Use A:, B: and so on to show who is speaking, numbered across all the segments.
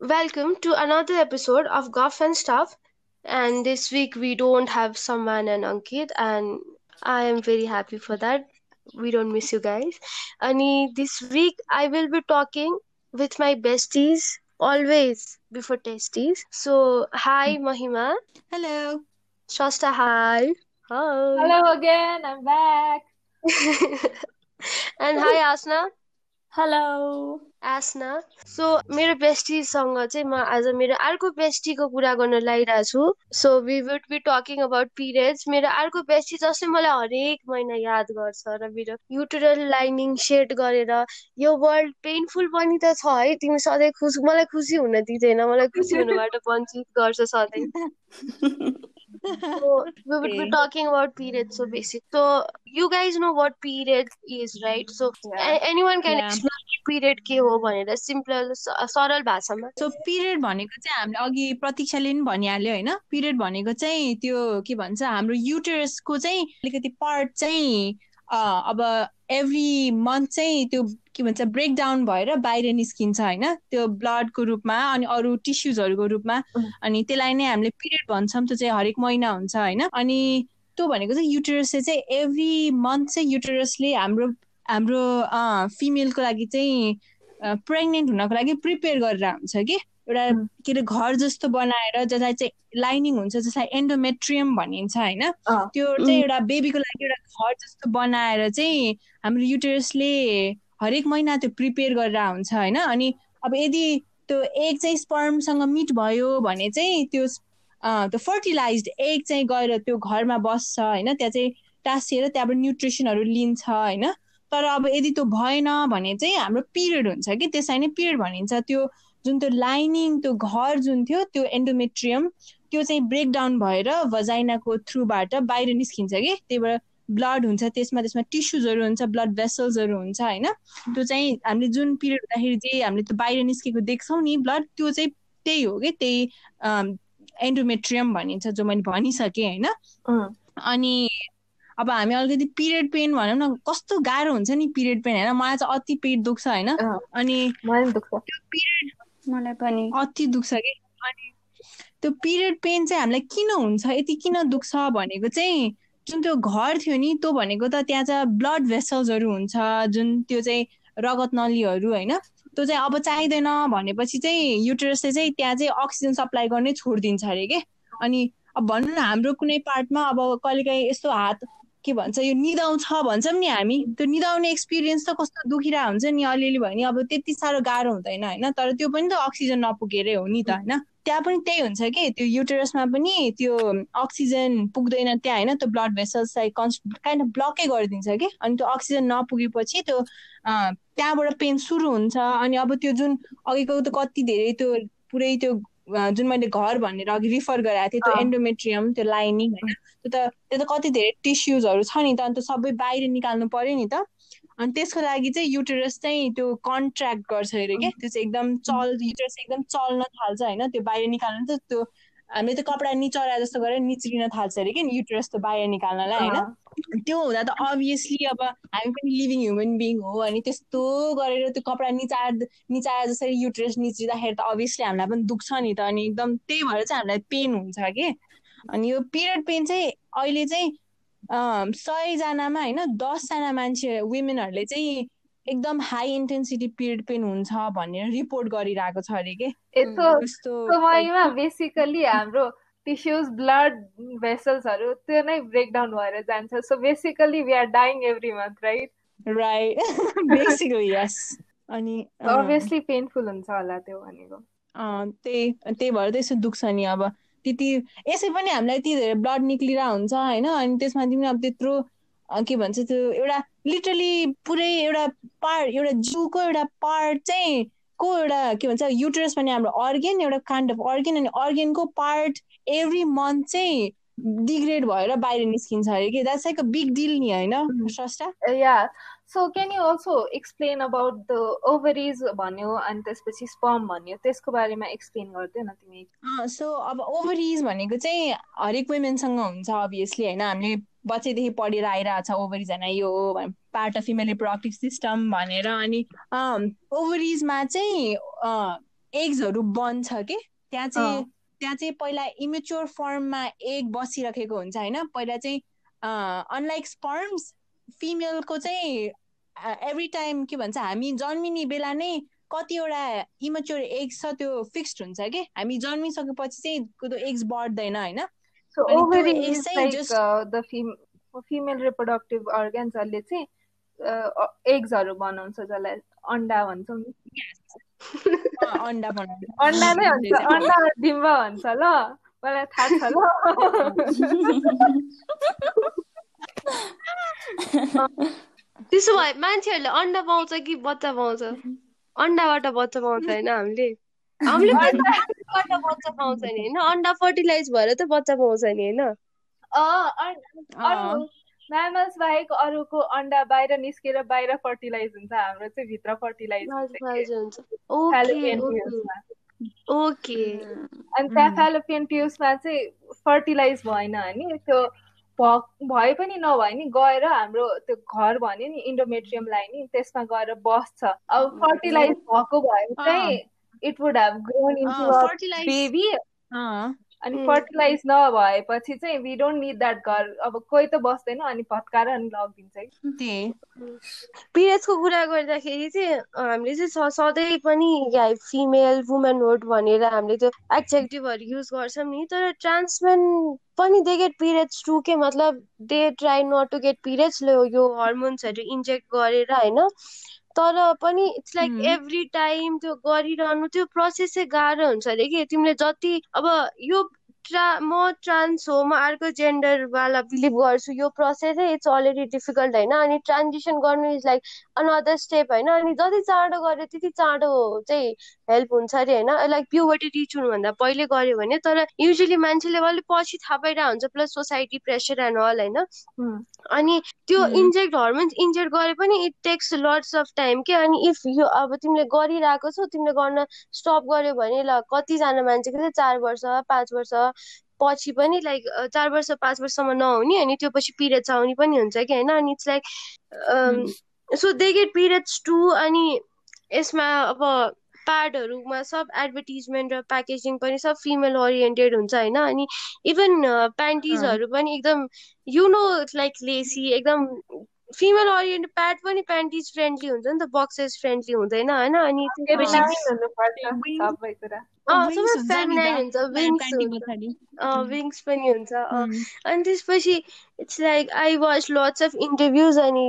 A: welcome to another episode of Golf and Stuff. And this week we don't have Saman and Ankit, and I am very happy for that. We don't miss you guys. And this week I will be talking with my besties always before testies. So, hi Mahima.
B: Hello.
A: Shasta, hi. Hi.
C: Hello again, I'm back.
A: and hi Asna.
C: Hello
A: Asna so मेरो बेस्टीसँग चाहिँ म आज मेरो अर्को बेस्टीको कुरा गर्न लागिरहेको छु. So we would be talking about periods मेरो अर्को बेस्टी जसले मलाई हरेक महिना याद गर्छ र मेरो युटरल लाइनिङ सेट गरेर यो वर्ल्ड पेनफुल पनि त छ है तिमी सधैँ खुसी मलाई खुसी हुन दिँदैन मलाई खुसी हुनबाट वञ्चित गर्छ सधैँ। so we would be talking about periods so basic so you guys know what period is right so yeah. anyone can yeah. explain period के हो भनेर सिम्पल सरल भाषामा
B: सो पिरियड भनेको चाहिँ हामीले अघि प्रतीक्षाले पनि भनिहाल्यो होइन पिरियड भनेको चाहिँ त्यो के भन्छ हाम्रो युटरसको चाहिँ अलिकति पार्ट चाहिँ अब एभ्री मन्थ चाहिँ त्यो के भन्छ ब्रेकडाउन भएर बाहिर निस्किन्छ होइन? त्यो ब्लडको रूपमा अनि अरू टिस्युजहरूको रूपमा अनि त्यसलाई नै हामीले पिरियड भन्छौँ त्यो चाहिँ हरेक महिना हुन्छ होइन? अनि त्यो भनेको चाहिँ युटरसले चाहिँ एभ्री मन्थ चाहिँ युटरसले हाम्रो हाम्रो फिमेलको लागि चाहिँ प्रेग्नेन्ट हुनको लागि प्रिपेयर गरेर हुन्छ कि? एउटा के अरे घर जस्तो बनाएर जसलाई चाहिँ लाइनिङ हुन्छ जसलाई एन्डोमेट्रियम भनिन्छ होइन? त्यो चाहिँ एउटा बेबीको लागि एउटा घर जस्तो बनाएर चाहिँ हाम्रो युटेरसले हरेक महिना त्यो प्रिपेयर गरेर हुन्छ होइन? अनि अब यदि त्यो एग चाहिँ स्पर्मसँग मिट भयो भने चाहिँ त्यो त्यो फर्टिलाइज एग चाहिँ गएर त्यो घरमा बस्छ होइन? त्यहाँ चाहिँ टाँसिएर त्यहाँबाट न्युट्रिसनहरू लिन्छ होइन? तर अब यदि त्यो भएन भने चाहिँ हाम्रो पिरियड हुन्छ कि त्यसलाई नै पिरियड भनिन्छ। त्यो जुन त्यो लाइनिङ त्यो घर जुन थियो त्यो एन्डोमेट्रियम त्यो चाहिँ ब्रेकडाउन भएर भजाइनाको थ्रुबाट बाहिर निस्किन्छ कि? त्यही भएर ब्लड हुन्छ त्यसमा त्यसमा टिस्युजहरू हुन्छ ब्लड भेसल्सहरू हुन्छ होइन? त्यो चाहिँ हामीले जुन पिरियड हुँदाखेरि चाहिँ हामीले त्यो बाहिर निस्केको देख्छौँ नि ब्लड त्यो चाहिँ त्यही हो कि? त्यही एन्डोमेट्रियम भनिन्छ जो मैले भनिसकेँ होइन? अनि अब हामी अलिकति पिरियड पेन भनौँ न कस्तो गाह्रो हुन्छ नि पिरियड पेन होइन? मलाई चाहिँ अति पेट दुख्छ होइन? अनि
C: त्यो
B: पिरियड मलाई पनि। अति दुख्छ कि? अनि त्यो पिरियड पेन चाहिँ हामीलाई किन हुन्छ? यति किन दुख्छ भनेको चाहिँ जुन त्यो घर थियो नि त्यो भनेको त त्यहाँ चाहिँ ब्लड भेसल्सहरू हुन्छ जुन त्यो चाहिँ रगत नलीहरू होइन त्यो चाहिँ अब चाहिँदैन भनेपछि चाहिँ युटरसले चाहिँ त्यहाँ चाहिँ अक्सिजन सप्लाई गर्नै छोडिदिन्छ अरे के? अनि अब भनौँ न हाम्रो कुनै पार्टमा अब कहिलेकाहीँ यस्तो हात के भन्छ यो निदाउँछ भन्छौँ नि हामी। त्यो निदाउने एक्सपिरियन्स त कस्तो दुखिरहेको हुन्छ नि अलिअलि भयो नि। अब त्यति साह्रो गाह्रो हुँदैन होइन? तर त्यो पनि त अक्सिजन नपुगेरै हो नि त होइन? त्यहाँ पनि त्यही हुन्छ कि त्यो युटरसमा पनि त्यो अक्सिजन पुग्दैन त्यहाँ होइन? त्यो ब्लड भेसल्सलाई कन्स काइन्ड अफ ब्लकै गरिदिन्छ कि? अनि त्यो अक्सिजन नपुगेपछि त्यो त्यहाँबाट पेन सुरु हुन्छ। अनि अब त्यो जुन अघिको त कति धेरै त्यो पुरै त्यो जुन मैले घर भनेर अघि रिफर गराएको थिएँ त्यो एन्डोमेट्रियम त्यो लाइनिङ होइन। त्यो त त्यो त कति धेरै टिस्युजहरू छ नि त अन्त सबै बाहिर निकाल्नु पर्यो नि त। अनि त्यसको लागि चाहिँ युटरस चाहिँ त्यो कन्ट्र्याक्ट गर्छ अरे क्या। त्यो चाहिँ एकदम चल युटरस एकदम चल्न थाल्छ होइन। त्यो बाहिर निकाल्नु त त्यो हामीले त कपडा निचरा जस्तो गरेर निच्रिन थाल्छ अरे कि युटरस त बाहिर निकाल्नलाई होइन। त्यो हुँदा त अभियसली अब हामी पनि लिभिङ ह्युमन बिङ हो अनि त्यस्तो गरेर त्यो कपडा निचार निचाएर जसरी युटरस निच्रिँदाखेरि त अभियसली हामीलाई पनि दुख्छ नि त अनि एकदम त्यही भएर चाहिँ हामीलाई पेन हुन्छ कि? अनि यो पिरियड पेन चाहिँ अहिले चाहिँ सयजनामा होइन दसजना मान्छे वुमेनहरूले चाहिँ एकदम हाई इन्टेन्सिटी पिरियड पेन हुन्छ भनेर रिपोर्ट गरिरहेको छ अरे के?
C: बेसिकली हाम्रो टिस्युज ब्लड भेसल्सहरू त्यो नै ब्रेकडाउन भएर जान्छ so basically we are dying every month right
B: right basically yes अनि
C: अभियसली पेनफुल हुन्छ होला त्यो भनेको।
B: त्यही त्यही भएर त्यसो दुख्छ नि अब। त्यति यसै पनि हामीलाई यति धेरै ब्लड निक्लिरहेको हुन्छ होइन? अनि त्यसमा तिमी अब त्यत्रो के भन्छ त्यो एउटा लिटरली पुरै एउटा पार्ट एउटा जिउको एउटा पार्ट चाहिँ को एउटा के भन्छ युटरस पनि हाम्रो अर्गेन एउटा काइन्ड अफ अर्गेन अनि अर्गेनको पार्ट एभ्री मन्थ चाहिँ डिग्रेड भएर बाहिर निस्किन्छ अरे कि? That's like a big deal नि होइन? Srashta
C: yeah so can you also explain about the ovaries भन्यो अनि त्यसपछि स्पम भन्यो? त्यसको बारेमा एक्सप्लेन गरिदियो न तिमी।
B: सो अब ओभरिज भनेको चाहिँ हरेक वुमेनसँग हुन्छ अभियसली होइन? हामीले बच्चैदेखि पढेर आइरहेको छ ओभरिज होइन यो part of female reproductive system भनेर। अनि ओभरिजमा चाहिँ एग्सहरू बन्छ कि? त्यहाँ चाहिँ त्यहाँ चाहिँ पहिला इमेच्योर फर्ममा एग बसिरहेको हुन्छ होइन? पहिला चाहिँ अनलाइक स्पर्म्स फिमेलको चाहिँ एभ्री टाइम के भन्छ हामी जन्मिने बेला नै कतिवटा इमेच्योर एग्स छ त्यो फिक्स्ड हुन्छ कि? हामी जन्मिसकेपछि चाहिँ त्यो एग्स बढ्दैन होइन?
C: फिमेल रिप्रोडक्टिभ अर्ग्यान्सहरूले चाहिँ एग्सहरू बनाउँछ जसलाई अन्डा भन्छौँ।
B: अन्डा बनाउँछ
C: अन्डा नै हुन्छ अन्डा डिम्बा भन्छ ल मलाई थाहा छ ल।
A: त्यसो भए मान्छेहरूले अन्डा पाउँछ कि बच्चा पाउँछ? अन्डाबाट बच्चा पाउँछ होइन हामीले? हामीले बच्चा पाउँछ नि होइन? अन्डा फर्टिलाइज भएर त बच्चा पाउँछ नि
C: होइन? म्यामल्स बाहेक अरूको अन्डा बाहिर निस्केर बाहिर फर्टिलाइज हुन्छ हाम्रो चाहिँ भित्र फर्टिलाइज ओके अनि त्यहाँ फ्यालोपियन ट्युब्समा चाहिँ फर्टिलाइज भएन नि त्यो भए पनि नभए नि गएर हाम्रो त्यो घर भन्यो नि इन्डोमेट्रियमलाई नि त्यसमा गएर बस्छ। अब फर्टिलाइज भएको भए चाहिँ it would have grown into baby अनि फर्टिलाइज नभएपछि चाहिँ वी डोन्ट निड द्याट घर। अब कोही त बस्दैन अनि भत्काएर अनि लगिदिन्छ
A: पिरियड्सको कुरा गर्दाखेरि चाहिँ हामीले चाहिँ सधैँ पनि फिमेल वुमेनहुड भनेर हामीले त्यो एक्जेक्टिभहरू युज गर्छौँ नि तर ट्रान्समेन पनि दे गेट पिरियड्स टु के मतलब they try not to get periods यो हर्मोन्सहरू इन्जेक्ट गरेर होइन? तर पनि इट्स लाइक एभ्री टाइम त्यो गरिरहनु त्यो प्रोसेस चाहिँ गाह्रो हुन्छ अरे कि? तिमीले जति अब यो ट्रा म ट्रान्स हो म अर्को जेन्डरवाला बिलिभ गर्छु यो प्रोसेस इट्स अलरेडी डिफिकल्ट होइन? अनि ट्रान्जिसन गर्नु इज लाइक अनदर स्टेप होइन? अनि जति चाँडो गऱ्यो त्यति चाँडो चाहिँ हेल्प हुन्छ अरे होइन? लाइक प्युबर्टी रिच हुनुभन्दा पहिले गऱ्यो भने तर युजली मान्छेले अलिक पछि थाहा पाइरहेको हुन्छ plus society pressure and all होइन अनि त्यो इन्जेक्ट हर्मोन्स इन्जेक्ट गरे पनि it takes lots of time के? अनि इफ यो अब तिमीले गरिरहेको छौ तिमीले गर्न स्टप गर्यो भने ल कतिजना मान्छेको चाहिँ चार वर्ष पाँच वर्ष पछि पनि लाइक चार वर्ष पाँच वर्षसम्म नहुने अनि त्यो पछि पिरियड्स आउने पनि हुन्छ कि? होइन? अनि it's like so they get periods too अनि यसमा अब प्याडहरूमा सब एडभर्टिजमेन्ट र प्याकेजिङ पनि सब फिमेल ओरिएन्टेड हुन्छ होइन। अनि इभन प्यान्टिजहरू पनि एकदम यु नो लाइक लेसी एकदम फिमेल ओरिएन्टेड प्याड पनि प्यान्टिज फ्रेन्डली हुन्छ नि त बक्सेस फ्रेन्डली हुँदैन होइन। अनि हुन्छ विङ्स पनि हुन्छ अनि त्यसपछि it's like I watch lots of interviews अनि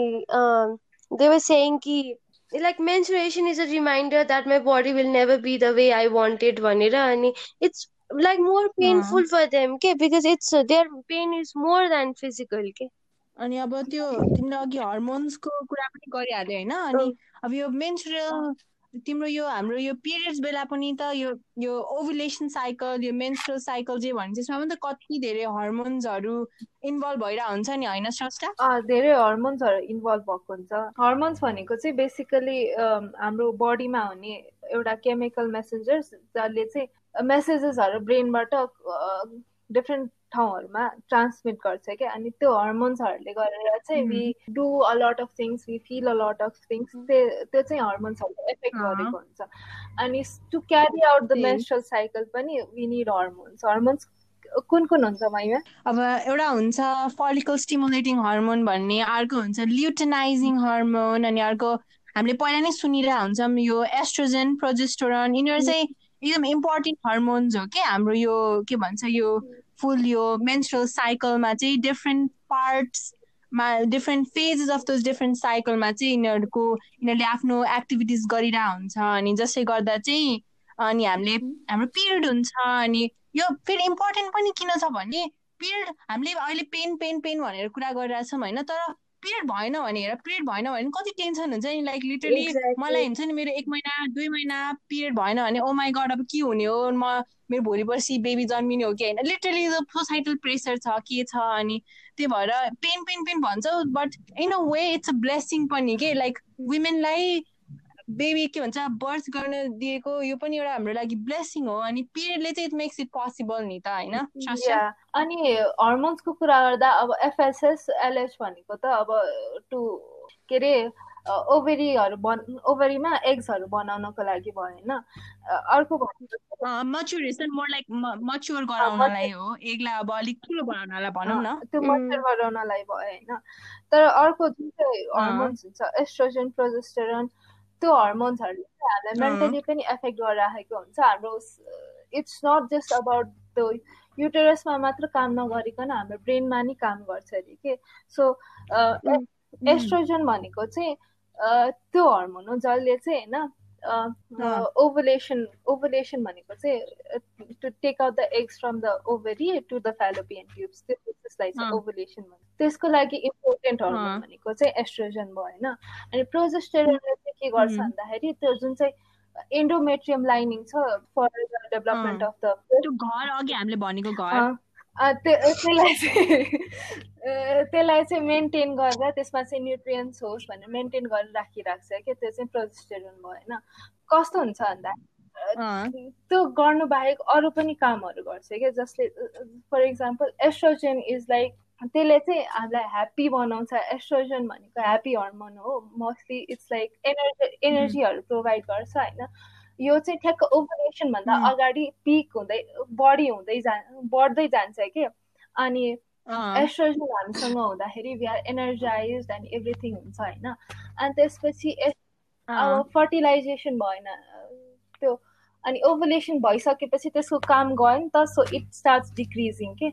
A: दे वर सेङ कि like menstruation is a reminder that my body will never be the way I want it भनेर अनि it's like more painful for them के because it's their pain is more than physical के
B: अनि अब त्यो तिमीले अघि हर्मोन्सको कुरा पनि गरिहाल्यो होइन अनि अब यो मेन्सुरल तिम्रो यो हाम्रो यो पिरियड्स बेला पनि त यो यो ओभुलेसन साइकल यो मेन्स्ट्रल साइकल जे भन्छ त्यसमा पनि त कति धेरै हर्मोन्सहरू इन्भल्भ भइरहेको हुन्छ नि होइन स्रष्टा?
C: धेरै हर्मोन्सहरू इन्भल्भ भएको हुन्छ। हर्मोन्स भनेको चाहिँ बेसिकली हाम्रो बडीमा हुने एउटा केमिकल मेसेन्जर्स जसले चाहिँ मेसेजेसहरू ब्रेनबाट डिफ्रेन्ट ठाउँहरूमा ट्रान्समिट गर्छ क्या। अनि त्यो हर्मोन्सहरूले गरेर चाहिँ we do a lot of things we feel a lot of things त्यो चाहिँ हर्मोन्सहरूले एफेक्ट गरेको हुन्छ। अनि to carry out the menstrual cycle पनि वी निड हर्मोन्स हर्मोन्स कुन कुन हुन्छ माइमा
B: अब एउटा हुन्छ फलिकल स्टिमुलेटिङ हर्मोन भन्ने अर्को हुन्छ ल्युटेनाइजिङ हर्मोन अनि अर्को हामीले पहिला नै सुनिरहेको हुन्छौँ यो एस्ट्रोजेन प्रोजेस्टोरन यिनीहरू चाहिँ एकदम इम्पोर्टेन्ट हर्मोन्स हो कि हाम्रो यो के भन्छ यो फुल यो मेन्स्ट्रल साइकलमा चाहिँ different पार्ट्समा different phases of those different साइकलमा चाहिँ यिनीहरूको यिनीहरूले आफ्नो एक्टिभिटिज गरिरहेको हुन्छ अनि जसले गर्दा चाहिँ अनि हामीले हाम्रो पिरियड हुन्छ अनि यो फेरि इम्पोर्टेन्ट पनि किन छ भने पिरियड हामीले अहिले पेन पेन पेन भनेर कुरा गरिरहेछौँ होइन तर पिरियड भएन भने हेर पिरियड भएन भने कति टेन्सन हुन्छ नि लाइक लिटरली मलाई हुन्छ नि मेरो एक महिना दुई महिना पिरियड भएन भने ओ माई गड अब के हुने हो? म मेरो भोलि पर्सि बेबी जन्मिने हो कि होइन? लिटरली सोसाइटल प्रेसर छ के छ अनि त्यही भएर पेन पेन पेन भन्छ but in a way it's a blessing पनि के? लाइक वुमेनलाई बेबी के भन्छ बर्थ गर्न दिएको यो पनि एउटा हाम्रो लागि ब्लेसिङ हो अनि पिरियडले चाहिँ इट मेक्स इट पोसिबल नि त होइन?
C: अनि हर्मोन्सको कुरा गर्दा अब एफएसएस एलएच भनेको त अब टु के अरे ओभेरीहरू बन ओभेरीमा एग्सहरू बनाउनको लागि भयो होइन? अर्को
B: मच्युरेसन मोर लाइक मच्योर गराउनलाई हो एगलाई अब अलिक ठुलो बनाउनलाई भनौँ न।
C: त्यो मच्योर गराउनलाई भयो होइन? तर अर्को जुन चाहिँ हर्मोन्स हुन्छ एस्ट्रोजन प्रोजेस्टेरोन त्यो हर्मोन्सहरूले हामीलाई मेन्टली पनि एफेक्ट गरिराखेको हुन्छ हाम्रो इट्स नट जस्ट अबाउट त्यो युटेरसमा मात्र काम नगरिकन हाम्रो ब्रेनमा नि काम गर्छ अरे के सो एस्ट्रोजन भनेको चाहिँ त्यो हर्मोन हो जसले चाहिँ होइन ओभुलेसन ओभुलेसन भनेको चाहिँ to take out the eggs from the ovary to the fallopian tubes त्यो प्रोसेसलाई चाहिँ ओभुलेसन भन्छ त्यसको लागि इम्पोर्टेन्ट हर्मोन भनेको चाहिँ एस्ट्रोजन भयो होइन अनि प्रोजेस्टेरोनले चाहिँ के गर्छ भन्दाखेरि त्यो जुन चाहिँ एन्डोमेट्रियम लाइनिङ छ for the development of the
B: घर अघि हामीले भनेको घर।
C: त्यसलाई चाहिँ त्यसलाई चाहिँ मेन्टेन गरेर त्यसमा चाहिँ न्युट्रियन्स होस् भनेर मेन्टेन गरेर राखिरहेको छ क्या त्यो चाहिँ प्रोजेस्टेरोन भयो होइन? कस्तो हुन्छ भन्दा त्यो गर्नु बाहेक अरू पनि कामहरू गर्छ क्या जसले for example oestrogen is like त्यसले चाहिँ हामीलाई ह्याप्पी बनाउँछ। एस्ट्रोजन भनेको ह्याप्पी हर्मोन हो। मोस्टली इट्स लाइक एनर्जी एनर्जीहरू प्रोभाइड गर्छ होइन? यो चाहिँ ठ्याक्क ओभुलेसन भन्दा अगाडि पिक हुँदै बढी हुँदै जा बढ्दै जान्छ कि? अनि एस्ट्रोजन हामीसँग हुँदाखेरि we are energise and everything हुन्छ होइन। अनि त्यसपछि अब फर्टिलाइजेसन भएन त्यो अनि ओभुलेसन भइसकेपछि त्यसको काम गयो नि त सो इट स्टार्ट डिक्रिजिङ के?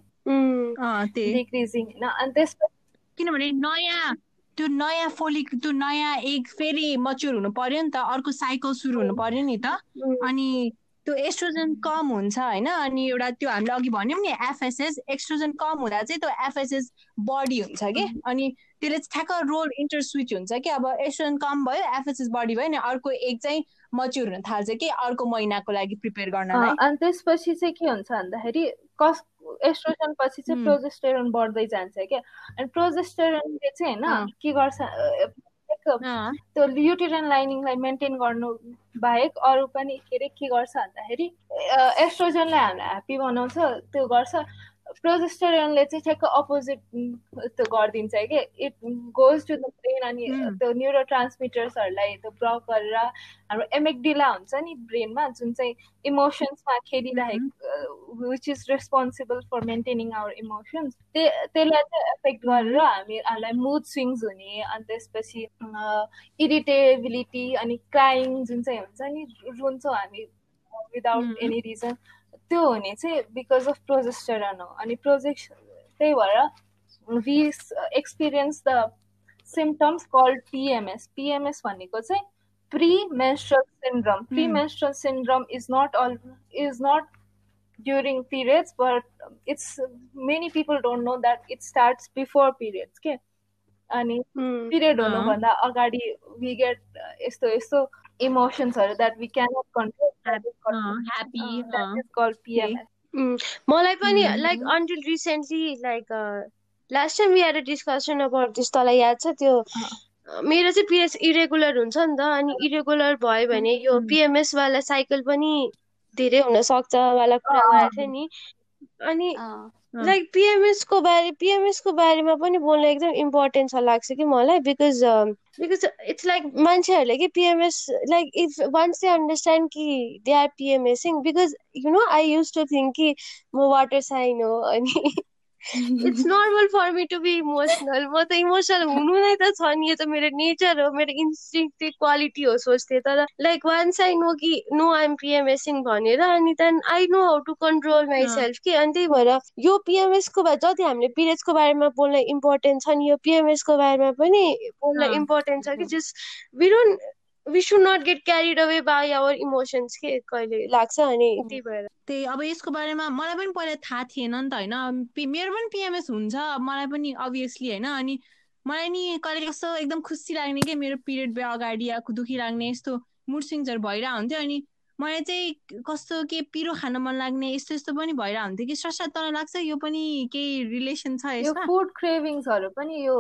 C: डिक्रिजिङ होइन। अनि त्यसपछि
B: किनभने नयाँ त्यो नयाँ फोलिक त्यो नयाँ एग फेरि मच्योर हुनु पर्यो नि त अर्को साइकल सुरु हुनु पर्यो नि त। अनि त्यो एस्ट्रोजन कम हुन्छ होइन अनि एउटा त्यो हामीले अघि भन्यौँ नि एफएसएस एक्स्ट्रोजन कम हुँदा चाहिँ त्यो एफएसएस बडी हुन्छ कि। अनि त्यसले ठ्याक्क रोल इन्टर स्विच हुन्छ कि। अब एस्ट्रोजन कम भयो एफएसएस बडी भयो नि अर्को एक चाहिँ मच्योर हुन थाल्छ कि अर्को महिनाको लागि प्रिपेयर गर्नलाई।
C: अनि त्यसपछि चाहिँ के हुन्छ भन्दाखेरि कस एस्ट्रोजन पछि चाहिँ प्रोजेस्टेरोन बढ्दै जान्छ क्या। अनि प्रोजेस्टेरोनले चाहिँ होइन के गर्छ त्यो युटेरन लाइनिङलाई मेन्टेन गर्नु बाहेक अरू पनि के अरे के गर्छ भन्दाखेरि एस्ट्रोजनलाई हामीलाई ह्याप्पी बनाउँछ त्यो गर्छ। प्रोजेस्टेरोनले चाहिँ ठ्याक्क अपोजिट त्यो गरिदिन्छ कि? It goes to the brain अनि त्यो न्युरो ट्रान्समिटर्सहरूलाई त्यो ब्लक गरेर हाम्रो एमेक्डिला हुन्छ नि ब्रेनमा जुन चाहिँ इमोसन्समा खेलिरहेको which is responsible for maintaining our emotions त्यसलाई चाहिँ एफेक्ट गरेर हामी हामीलाई मुड स्विङ्स हुने अनि त्यसपछि इरिटेबिलिटी अनि क्राइङ जुन चाहिँ हुन्छ नि रुन्छौँ हामी विदाउट एनी रिजन त्यो हुने चाहिँ बिकज अफ प्रोजेस्टेरन हो अनि प्रोजेक्ट त्यही भएर we experience the symptoms called PMS PMS भनेको चाहिँ pre menstrual syndrome pre menstrual syndrome is not all is not during periods but it's many people don't know that it starts before periods के अनि period हुनुभन्दा अगाडि we get यस्तो यस्तो इमोसन्सहरू that we control
A: मलाई पनि like until recently like last time we had a discussion about this तँलाई याद छ? त्यो मेरो चाहिँ पिरियड्स इरेगुलर हुन्छ नि त अनि इरेगुलर भयो भने यो पिएमएस वाला साइकल पनि धेरै हुन सक्छ वाला कुरा गरेको थियो नि। अनि लाइक पिएमएस को बारे पिएमएस को बारेमा पनि बोल्न एकदम इम्पोर्टेन्ट छ लाग्छ कि मलाई बिकज बिकज इट्स लाइक मान्छेहरूले कि PMS like if once they understand कि they are PMSing because you know I use to think कि म वाटर साइन हो अनि it's normal for me to be emotional म त इमोसनल हुनु नै त छ नि यो त मेरो नेचर हो मेरो इन्स्टिङ क्वालिटी हो सोच्थेँ तर लाइक वान्स आई नो कि नो आइएम पिएमएसिङ भनेर अनि त्यहाँदेखि I know how to control myself कि अनि त्यही भएर यो पिएमएसको बारे जति हामीले पिरियड्सको बारेमा बोल्न इम्पोर्टेन्ट छ नि यो पिएमएसको बारेमा पनि बोल्न इम्पोर्टेन्ट छ कि just don't we should not get carried away by our emotions के कहिले लाग्छ अनि त्यही भएर।
B: त्यही अब यसको बारेमा मलाई पनि पहिला थाहा थिएन नि त होइन। मेरो पनि पिएमएस हुन्छ मलाई पनि अभियसली होइन। अनि मलाई नि कहिले कस्तो एकदम खुसी लाग्ने कि मेरो पिरियड अगाडि या दुखी लाग्ने यस्तो मुड स्विङ्सहरू भइरहेको हुन्थ्यो। अनि मलाई चाहिँ कस्तो के पिरो खान मन लाग्ने यस्तो यस्तो पनि भइरहेको हुन्थ्यो कि ससा तँलाई लाग्छ। यो पनि केही रिलेसन छ
C: यो फुड क्रेभिङ्सहरू पनि यो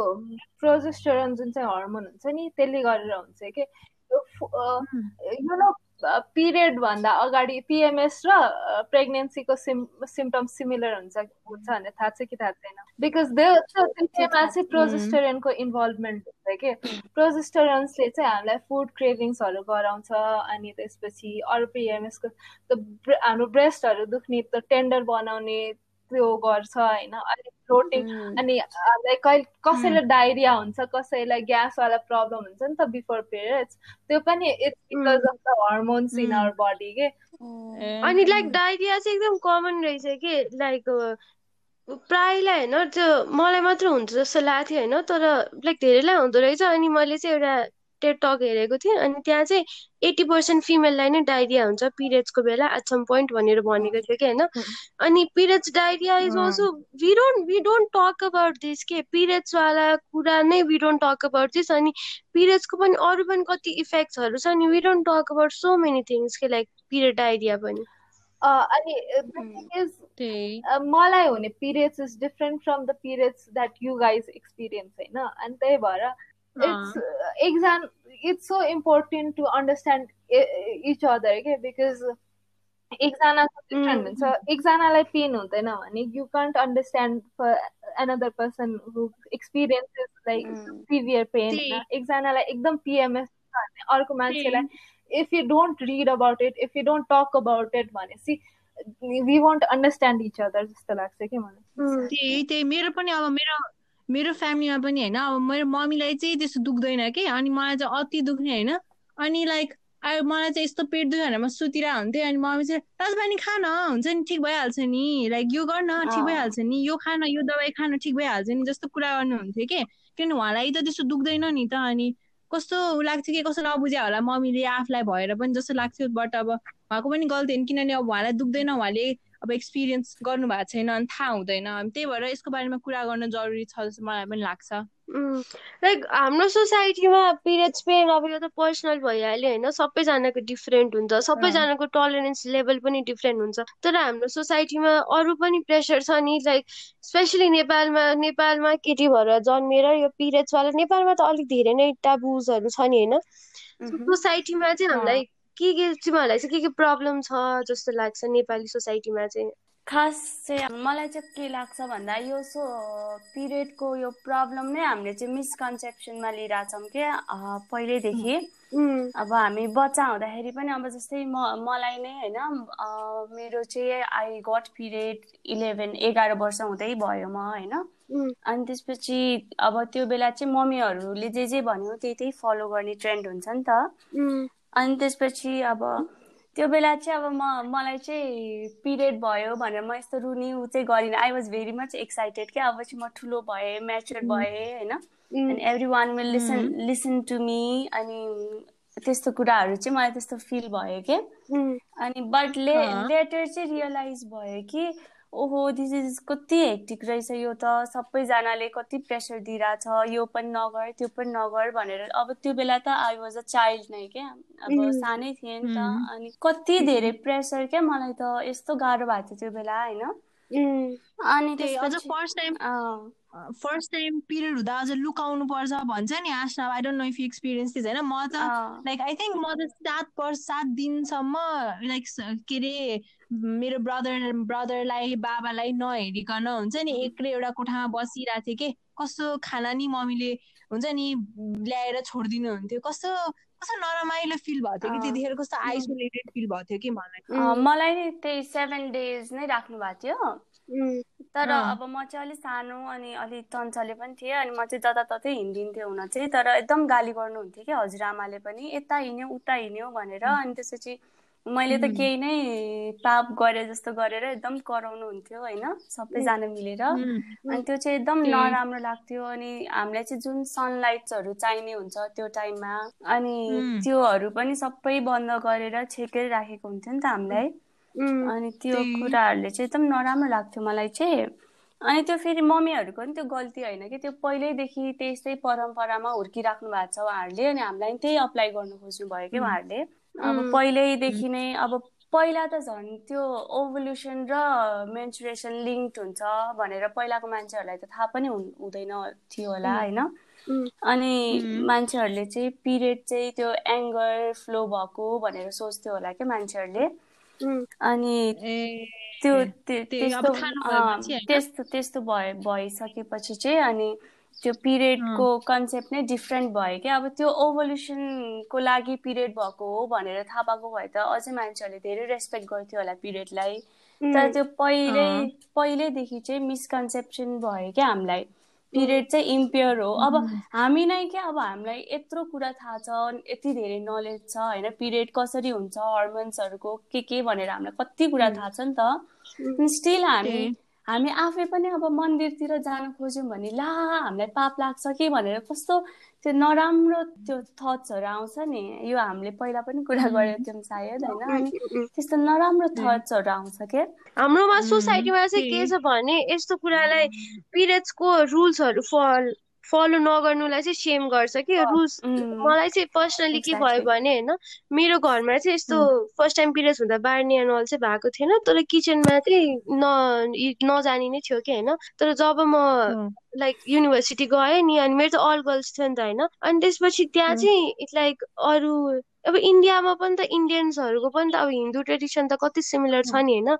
C: प्रोजेस्टेरोन जुन चाहिँ हर्मोन हुन्छ नि त्यसले गरेर हुन्छ कि। यु नो पिरियड भन्दा अगाडि पिएमएस र प्रेग्नेन्सीको सिम सिम्टम्स सिमिलर हुन्छ हुन्छ भनेर थाहा छ कि थाहा छैन? बिकज त्यसमा चाहिँ प्रोजेस्टरेनको इन्भल्भमेन्ट हुन्छ कि? प्रोजेस्टरेन्सले चाहिँ हामीलाई फुड क्रेभिङ्सहरू गराउँछ अनि त्यसपछि अरू पिएमएसको हाम्रो ब्रेस्टहरू दुख्ने त टेन्डर बनाउने त्यो गर्छ होइन। अनि फ्लोटिङ अनि कहिले कसैलाई डायरिया हुन्छ कसैलाई ग्यासवाला प्रब्लम हुन्छ नि त बिफोर पिरियड्स त्यो पनि it's because of the hormones in our body के।
A: अनि लाइक डायरिया चाहिँ एकदम कमन रहेछ कि लाइक प्रायलाई होइन त्यो मलाई मात्र हुन्छ जस्तो लाग्थ्यो होइन तर लाइक धेरैलाई हुँदो रहेछ। अनि मैले चाहिँ एउटा टेट टक हेरेको थिएँ अनि त्यहाँ चाहिँ एट्टी पर्सेन्ट फिमेललाई नै डायरिया हुन्छ पिरियड्सको बेला एट सम पोइन्ट भनेर भनेको थियो कि होइन? अनि periods diarrhoea is also we don't we don't talk about this के? पिरियड्सवाला कुरा नै we don't talk about this अनि पिरियड्सको पनि अरू पनि कति इफेक्ट्सहरू छ अनि we don't talk about so many things के लाइक पिरियड डायरिया पनि।
C: अनि मलाई हुने periods is different from the periods that you guys experience होइन? अनि त्यही भएर it's uh, exam it's so important to understand each other okay? Because एकजनाको डिफ्रेन्ट हुन्छ एकजनालाई पेन हुँदैन भने you can't understand for another person who experiences like severe pain एकजनालाई एकदम पिएमएस भने अर्को मान्छेलाई if you don't read about it if you don't talk about it भनेपछि we won't understand each other जस्तो लाग्छ कि मलाई
B: त्यही त्यही मेरो पनि अब मेरो मेरो फ्यामिलीमा पनि होइन अब मेरो मम्मीलाई चाहिँ त्यस्तो दुख्दैन कि? अनि मलाई चाहिँ अति दुख्ने होइन। अनि लाइक अब मलाई चाहिँ यस्तो पेट दुख्यो भने म सुतिरहेको हुन्थेँ अनि मम्मी चाहिँ ताजपानी खान हुन्छ नि ठिक भइहाल्छ नि। लाइक यो गर्न ठिक भइहाल्छ नि। यो खान यो दबाई खान ठिक भइहाल्छ नि जस्तो कुरा गर्नुहुन्थ्यो कि? किनभने उहाँलाई त त्यस्तो दुख्दैन नि त अनि कस्तो लाग्थ्यो कि? कस्तो नबुझ्यो होला मम्मीले आफूलाई भएर पनि जस्तो लाग्थ्यो बट अब उहाँको पनि गल्ती होइन किनभने अब उहाँलाई दुख्दैन उहाँले अब एक्सपिरियन्स गर्नु भएको छैन अनि थाहा हुँदैन। त्यही भएर यसको बारेमा कुरा गर्न जरुरी छ जस्तो मलाई पनि लाग्छ।
A: लाइक हाम्रो सोसाइटीमा पिरियड्स पेन अब यो त पर्सनल भइहाल्यो होइन। सबैजनाको डिफ्रेन्ट हुन्छ सबैजनाको टलरेन्स लेभल पनि डिफ्रेन्ट हुन्छ। तर हाम्रो सोसाइटीमा अरू पनि प्रेसर छ नि लाइक स्पेसली नेपालमा नेपालमा केटी भएर जन्मेर यो पिरियड्सवाला नेपालमा त अलिक धेरै नै टाबुजहरू छ नि होइन। सोसाइटीमा चाहिँ हामीलाई के के तिमीहरूलाई चाहिँ के के प्रब्लम छ जस्तो लाग्छ नेपाली सोसाइटीमा चाहिँ?
D: खास चाहिँ मलाई चाहिँ के लाग्छ भन्दा यो सो पिरियडको यो प्रब्लम नै हामीले चाहिँ मिसकन्सेप्सनमा लिइरहेछौँ क्या पहिल्यैदेखि अब हामी बच्चा हुँदाखेरि पनि अब जस्तै म मलाई नै होइन मेरो चाहिँ आई गट पिरियड इलेभेन एघार वर्ष हुँदै भयो म होइन। अनि त्यसपछि अब त्यो बेला चाहिँ मम्मीहरूले जे जे भन्यो त्यही त्यही फलो गर्ने ट्रेन्ड हुन्छ नि त। अनि त्यसपछि अब त्यो बेला चाहिँ अब म मलाई चाहिँ पिरियड भयो भनेर म यस्तो रुनी ऊ चाहिँ गरिनँ। I was very much excited क्या। अब चाहिँ म ठुलो भएँ म्याचुर भएँ होइन? अनि everyone will listen listen to me अनि त्यस्तो कुराहरू चाहिँ मलाई त्यस्तो फिल भयो कि। अनि बट ले लेटर चाहिँ रियलाइज भयो कि ओहो दिस इज कति हेक्टिक रहेछ यो त। सबैजनाले कति प्रेसर दिइरहेछ। यो पनि नगर त्यो पनि नगर भनेर। अब त्यो बेला त आई वाज अ चाइल्ड नै क्या। अब सानै थिएँ नि त। अनि कति धेरै प्रेसर क्या मलाई त। यस्तो गाह्रो भएको थियो त्यो बेला होइन?
B: अनि first time first time period हुँदा अझ लुकाउनु पर्छ भन्छ नि Asha. I don't know if experience थिएछ होइन? म त लाइक आई थिङ्क म त सात वर्ष सात दिनसम्म लाइक के अरे मेरो ब्रदर ब्रदरलाई बाबालाई नहेरिकन हुन्छ नि एक्लै एउटा कोठामा बसिरहेको थिएँ कि? कस्तो खाना नि मम्मीले हुन्छ नि ल्याएर छोडिदिनु हुन्थ्यो। कस्तो कस्तो नरमाइलो फिल भएको थियो कि? त्यतिखेर कस्तो आइसोलेटेड फिल भएको थियो कि
D: मलाई? मलाई नि त्यही सेभेन डेज नै राख्नु भएको थियो। तर अब म चाहिँ अलिक सानो अनि अलिक चञ्चले पनि थिएँ अनि म चाहिँ जताततै हिँडिदिन्थेँ हुन चाहिँ। तर एकदम गाली गर्नुहुन्थ्यो कि हजुरआमाले पनि यता हिँड्यो उता हिँड्यो भनेर। अनि त्यसपछि मैले त केही नै पाप गरे जस्तो गरेर एकदम कराउनु हुन्थ्यो होइन? सबैजना मिलेर। अनि त्यो चाहिँ एकदम नराम्रो लाग्थ्यो अनि हामीलाई चाहिँ जुन सनलाइट्सहरू चाहिने हुन्छ त्यो टाइममा। अनि त्योहरू पनि सबै बन्द गरेर छेकेर राखेको हुन्थ्यो नि त हामीलाई। अनि त्यो कुराहरूले चाहिँ एकदम नराम्रो लाग्थ्यो मलाई चाहिँ। अनि त्यो फेरि मम्मीहरूको पनि त्यो गल्ती होइन कि त्यो पहिल्यैदेखि त्यस्तै परम्परामा हुर्किराख्नु भएको छ उहाँहरूले अनि हामीलाई त्यही अप्लाई गर्नु खोज्नु भयो कि उहाँहरूले। अब पहिल्यैदेखि नै अब पहिला त झन् त्यो ओभल्युसन र मेन्सुरेसन लिङ्क हुन्छ भनेर पहिलाको मान्छेहरूलाई त थाहा पनि हुँदैन थियो होला होइन? अनि मान्छेहरूले चाहिँ पिरियड चाहिँ त्यो एङ्गर फ्लो भएको भनेर सोच्थ्यो होला क्या मान्छेहरूले। अनि त्यो त्यस्तो त्यस्तो त्यस्तो भए भइसकेपछि चाहिँ अनि त्यो पिरियडको कन्सेप्ट नै डिफ्रेन्ट भयो क्या? अब त्यो ओभल्युसनको लागि पिरियड भएको हो भनेर थाहा पाएको भए त अझै मान्छेहरूले धेरै रेस्पेक्ट गर्थ्यो होला पिरियडलाई तर त्यो पहिल्यै पहिल्यैदेखि चाहिँ मिसकन्सेप्सन भयो क्या हामीलाई। पिरियड चाहिँ इम्प्योर हो। अब हामी नै क्या? अब हामीलाई यत्रो कुरा थाहा छ यति धेरै नलेज छ होइन? पिरियड कसरी हुन्छ हर्मोन्सहरूको के के भनेर हामीलाई कति कुरा थाहा छ नि त। स्टिल हामी हामी आफै पनि अब मन्दिरतिर जान खोज्यौँ भने ला हामीलाई पाप लाग्छ कि भनेर कस्तो त्यो नराम्रो त्यो थट्सहरू आउँछ नि। यो हामीले पहिला पनि कुरा गरेको थियौँ सायद होइन? अनि त्यस्तो नराम्रो थट्सहरू आउँछ क्या
A: हाम्रोमा सोसाइटीमा चाहिँ के छ भने यस्तो कुरालाई पिरियड्सको रुल्सहरू फल फलो नगर्नुलाई चाहिँ सेम गर्छ कि रुल्स मलाई चाहिँ पर्सनली के भयो भने होइन मेरो घरमा चाहिँ यस्तो फर्स्ट टाइम पिरियड्स हुँदा बार्ने एनुअल चाहिँ भएको थिएन तर किचनमा चाहिँ न नजाने नै थियो कि होइन। तर जब म लाइक युनिभर्सिटी गएँ नि अनि मेरो त अल गर्ल्स थियो नि त होइन अनि त्यसपछि त्यहाँ चाहिँ इट्स लाइक अरू अब इन्डियामा पनि त इन्डियन्सहरूको पनि त अब हिन्दू ट्रेडिसन त कति सिमिलर छ नि होइन।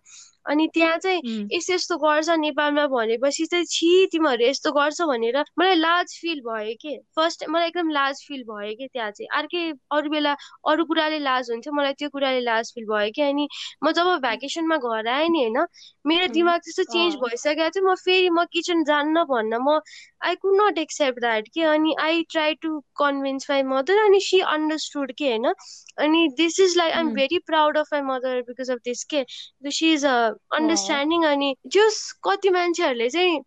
A: अनि त्यहाँ चाहिँ यस्तो यस्तो गर्छ नेपालमा भनेपछि चाहिँ छि तिमीहरू यस्तो गर्छ भनेर मलाई लाज फिल भयो कि? फर्स्ट मलाई एकदम लाज फिल भयो कि त्यहाँ चाहिँ? अर्कै अरू बेला अरू कुराले लाज हुन्थ्यो मलाई त्यो कुराले लाज फिल भयो कि? अनि म जब भ्याकेसनमा घर आएँ नि होइन मेरो दिमाग त्यस्तो चेन्ज भइसकेको थियो म फेरि म किचन जान्न भन्न म I could not accept that कि? अनि I try to convince my mother अनि सी अन्डरस्टुड के? होइन? अनि this is like I am very proud of my mother because of this के? सी इज अ अन्डरस्ट्यान्डिङ अनि जस कति मान्छेहरूले चाहिँ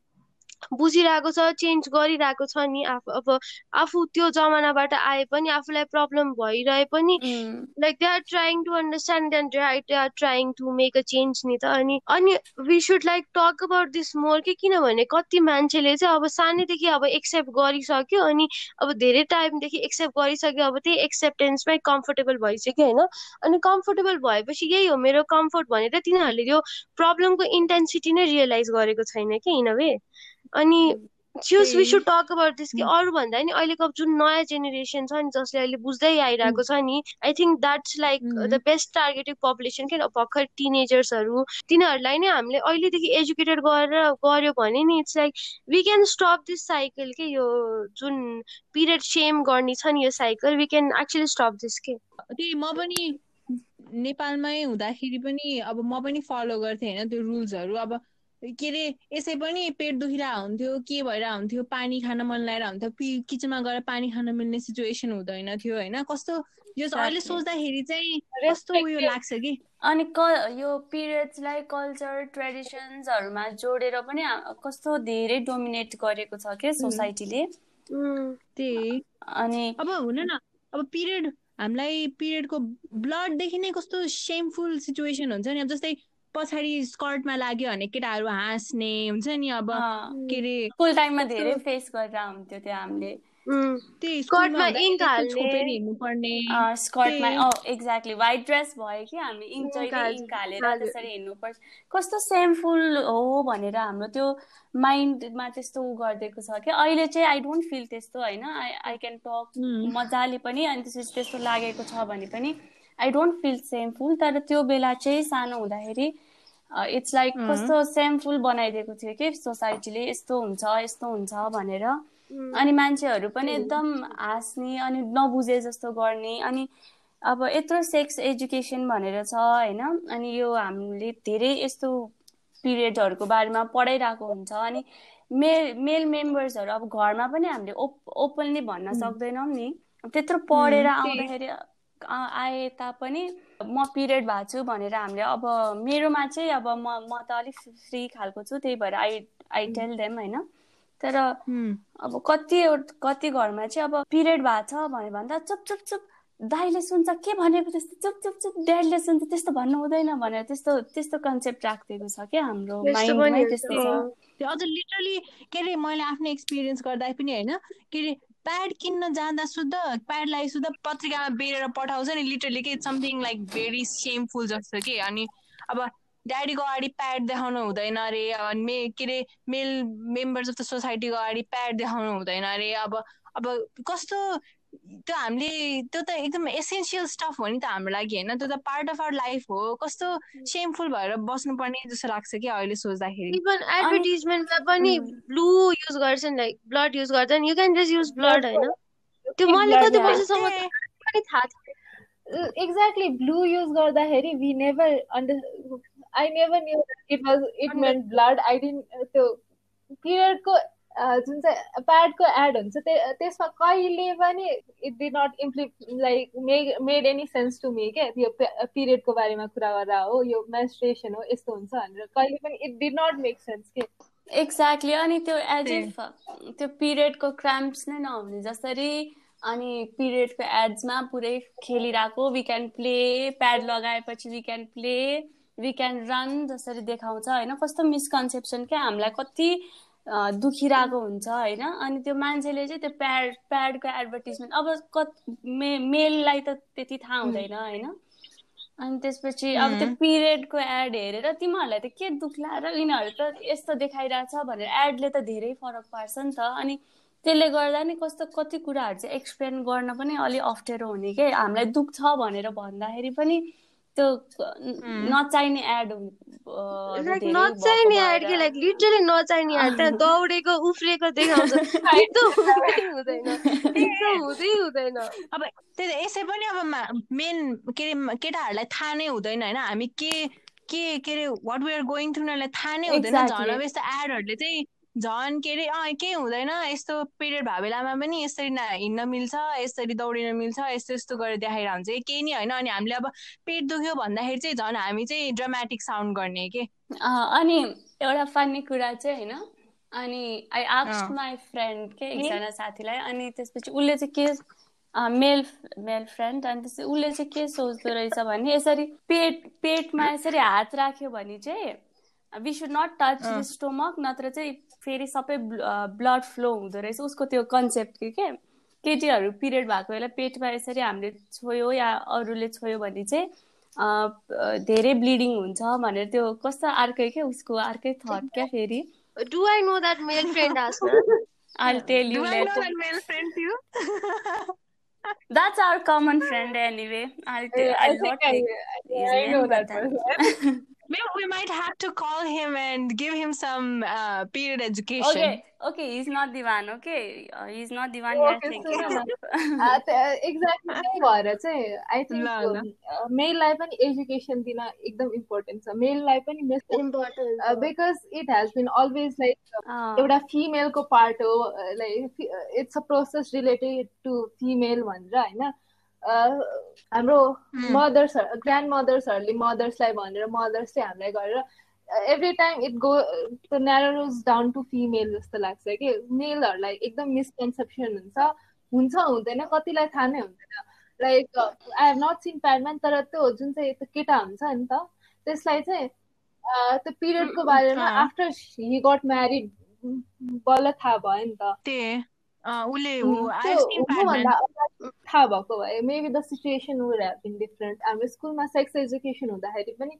A: बुझिरहेको छ चेन्ज गरिरहेको छ नि आफू अब आफू त्यो जमानाबाट आए पनि आफूलाई प्रब्लम भइरहे पनि like they are trying to understand and right they are trying to make a change नि त। अनि अनि we should like talk about this more कि किनभने कति मान्छेले चाहिँ अब सानैदेखि अब एक्सेप्ट गरिसक्यो अनि अब धेरै टाइमदेखि एक्सेप्ट गरिसक्यो अब त्यही एक्सेप्टेन्समै कम्फोर्टेबल भइसक्यो होइन? अनि कम्फोर्टेबल भएपछि यही हो मेरो कम्फोर्ट भनेर तिनीहरूले यो प्रब्लमको इन्टेन्सिटी नै रियलाइज गरेको छैन कि इन अ वे अनि just we should talk about this कि अरू भन्दा नि अहिलेको जुन नयाँ जेनेरेसन छ नि जसले अहिले बुझ्दै आइरहेको छ नि I think that's like the best targeted population के भर्खर टिनेजर्सहरू तिनीहरूलाई नै हामीले अहिलेदेखि एजुकेटेड गरेर गऱ्यो भने नि it's like we can stop this cycle के यो जुन पिरियड सेम गर्ने छ नि यो cycle we can actually stop this के।
B: त्यही म पनि नेपालमै हुँदाखेरि पनि अब म पनि फलो गर्थेँ होइन त्यो रुल्सहरू अब के अरे यसै पनि पेट दुखिरहेको हुन्थ्यो के भइरहेको हुन्थ्यो पानी खान मन लगाएर हुन्थ्यो किचनमा गएर पानी खान मिल्ने सिचुएसन हुँदैन थियो होइन? कस्तो यो अहिले सोच्दाखेरि चाहिँ कस्तो उयो लाग्छ कि?
D: अनि क यो पिरियड्सलाई कल्चर ट्रेडिसन्सहरूमा जोडेर पनि कस्तो धेरै डोमिनेट गरेको छ क्या सोसाइटीले
B: त्यही। अनि अब हुन न अब पिरियड हामीलाई पिरियडको ब्लडदेखि नै कस्तो सेमफुल सिचुएसन हुन्छ नि। अब जस्तै पछाडि स्कर्टमा लाग्यो भने केटाहरू हाँस्ने हुन्छ नि अब के अरे
D: स्कुल टाइममा धेरै फेस गरेर हुन्थ्यो त्यो हामीले।
A: स्कर्टमा
B: हिँड्नुपर्ने
D: स्कर्टमा एक्ज्याक्टली व्हाइट ड्रेस भयो कि हामी इङ्क जहिले इङ्क हालेर त्यसरी हिँड्नुपर्छ। कस्तो सेमफुल हो भनेर हाम्रो त्यो माइन्डमा त्यस्तो उ गरिदिएको छ कि अहिले चाहिँ आई डोन्ट फिल त्यस्तो होइन? आई आई क्यान टक मजाले पनि अनि त्यसपछि त्यस्तो लागेको छ भने पनि आई डोन्ट फिल सेमफुल तर त्यो बेला चाहिँ सानो हुँदाखेरि इट्स लाइक कस्तो सेमफुल बनाइदिएको थियो कि सोसाइटीले यस्तो हुन्छ यस्तो हुन्छ भनेर। अनि मान्छेहरू पनि एकदम हाँस्ने अनि नबुझे जस्तो गर्ने। अनि अब यत्रो सेक्स एजुकेसन भनेर छ होइन? अनि यो हामीले धेरै यस्तो पिरियडहरूको बारेमा पढाइरहेको हुन्छ। अनि मेल मेल मेम्बर्सहरू अब घरमा पनि हामीले ओप ओपनली भन्न सक्दैनौँ नि। त्यत्रो पढेर आउँदाखेरि आए तापनि म पिरियड भएको छु भनेर हामीले अब मेरोमा चाहिँ अब म म त अलिक फ्री खालको छु त्यही भएर आई आई टेल देम होइन। तर अब कति कति घरमा चाहिँ अब पिरियड भएको छ भने भन्दा चुप चुप चुप दाइले सुन्छ के भनेको त्यस्तो? चुप चुप चुप ड्याडले सुन्छ त्यस्तो भन्नु हुँदैन भनेर त्यस्तो त्यस्तो कन्सेप्ट राखिदिएको छ क्या हाम्रो माइन्डमै त्यस्तो
B: छ। अझ लिटरली के अरे मैले आफ्नो एक्सपिरियन्स गर्दा पनि होइन के अरे प्याड किन्न जाँदा सुध प्याडलाई सुध पत्रिकामा बेरेर पठाउँछ नि लिटरली के समथिङ लाइक भेरी सेमफुल जस्तो कि। अनि अब ड्याडीको अगाडि प्याड देखाउनु हुँदैन अरे मे के अरे मेल मेम्बर्स अफ द सोसाइटीको अगाडि प्याड देखाउनु हुँदैन अरे। अब अब कस्तो त्यो हामीले त्यो त एकदम एसेन्सियल स्टफ हो नि त हाम्रो लागि होइन? त्यो त पार्ट अफ आवर लाइफ हो। कस्तो सेमफुल भएर बस्नुपर्ने जस्तो लाग्छ कि अहिले सोच्दाखेरि।
A: इभन एडभर्टिजमेन्टमा पनि ब्लू युज गर्छन् लाइक ब्लड युज गर्छन्। You can just use blood होइन? त्यो मैले कति वर्षसम्म पनि थाहा
C: थियो एक्ज्याक्टली ब्लू युज गर्दाखेरि we never under I never knew it was it meant blood I didn't त्यो पिरियडको जुन चाहिँ प्याडको एड हुन्छ त्यसमा कहिले पनि it did not imply like made any sense to me क्या? यो पिरियडको बारेमा कुरा गर्दा हो यो मेन्स्ट्रेसन हो यस्तो हुन्छ भनेर। कहिले पनि it did not make sense के?
D: एक्ज्याक्टली अनि त्यो एज इफ त्यो पिरियडको क्राम्प्स नै नहुने जसरी अनि पिरियडको एड्समा पुरै खेलिरहेको वी क्यान प्ले प्याड लगाएपछि we can play we can run जसरी देखाउँछ होइन? कस्तो मिसकन्सेप्सन क्या? हामीलाई कति दुखिरहेको हुन्छ होइन? अनि त्यो मान्छेले चाहिँ त्यो प्याड प्याडको एडभर्टिजमेन्ट अब कत मे मेललाई त त्यति थाहा हुँदैन होइन? अनि त्यसपछि अब त्यो पिरियडको एड हेरेर तिमीहरूलाई त के दुख र यिनीहरू त यस्तो देखाइरहेछ भनेर एडले त धेरै फरक पार्छ नि त। अनि त्यसले गर्दा नि कस्तो कति कुराहरू चाहिँ एक्सप्लेन गर्न पनि अलिक अप्ठ्यारो हुने के? हामीलाई दुख छ भनेर भन्दाखेरि पनि त्यो नचाहिने एड
A: लाइक नचाहिने एड के लाइक लिटरली नचाहिने एड त्यहाँ दौडेको उफ्रेको देखाउँछ हुँदैन हुँदै हुँदैन
B: अब त्यही यसै पनि अब मेन के अरे केटाहरूलाई थाहा नै हुँदैन होइन? हामी के के के अरे what we are going through उनीहरूलाई थाहा नै हुँदैन। झन् अब यस्तो एडहरूले चाहिँ झन् के अरे अँ केही हुँदैन यस्तो पिरियड भएको बेलामा पनि यसरी हिँड्न मिल्छ यसरी दौडिन मिल्छ यस्तो यस्तो गरेर देखाएर हुन्छ केही नै होइन अनि हामीले अब पेट दुख्यो भन्दाखेरि चाहिँ झन् हामी चाहिँ ड्रामेटिक साउन्ड गर्ने के
D: अनि एउटा फन्नी कुरा चाहिँ होइन अनि आई आस्क माई फ्रेन्ड के एकजना साथीलाई अनि त्यसपछि उसले चाहिँ के मेल मेल फ्रेन्ड अनि त्यसपछि उसले चाहिँ के सोच्दो रहेछ भने यसरी पेट पेटमा यसरी हात राख्यो भने चाहिँ we should not touch stomach नत्र चाहिँ फेरि सबै ब्लड फ्लो हुँदो रहेछ उसको त्यो कन्सेप्ट के के केटीहरू पिरियड भएको बेला पेटमा यसरी हामीले छोयो या अरूले छोयो भने चाहिँ धेरै ब्लिडिङ हुन्छ भनेर त्यो कस्तो अर्कै क्या उसको अर्कै थट क्या फेरि
A: do I know that male friend
D: I'll tell you later.
B: I know that male friend too.
D: That's our common friend anyway. I'll tell.
C: I, I think I, I, I know that person.
B: Maybe we might have to call him and give him some uh, period education.
D: Okay, okay, he's not the one. Okay, uh, he's not the one you're okay, thinking so,
C: about. Exactly त्यही भएर चाहिँ I think मेललाई पनि education दिन एकदम important छ मेललाई पनि important because it has been always like एउटा फिमेलको पार्ट हो like it's a process related to female भनेर होइन हाम्रो मदर्सहरू ग्रान्ड मदर्सहरूले मदर्सलाई भनेर मदर्स चाहिँ हामीलाई गरेर every time it go the narrows down to female जस्तो लाग्छ कि। मेलहरूलाई एकदम मिसकन्सेप्सन हुन्छ हुन्छ हुँदैन कतिलाई थाहा नै हुँदैन। Like I have not seen Padman तर त्यो जुन चाहिँ त्यो केटा हुन्छ नि त त्यसलाई चाहिँ त्यो पिरियडको बारेमा आफ्टर हि गट म्यारिड बल्ल थाहा भयो नि
B: त। उसले
C: थाहा भएको भए maybe the situation would have been different हाम्रो स्कुलमा सेक्स एजुकेसन हुँदाखेरि पनि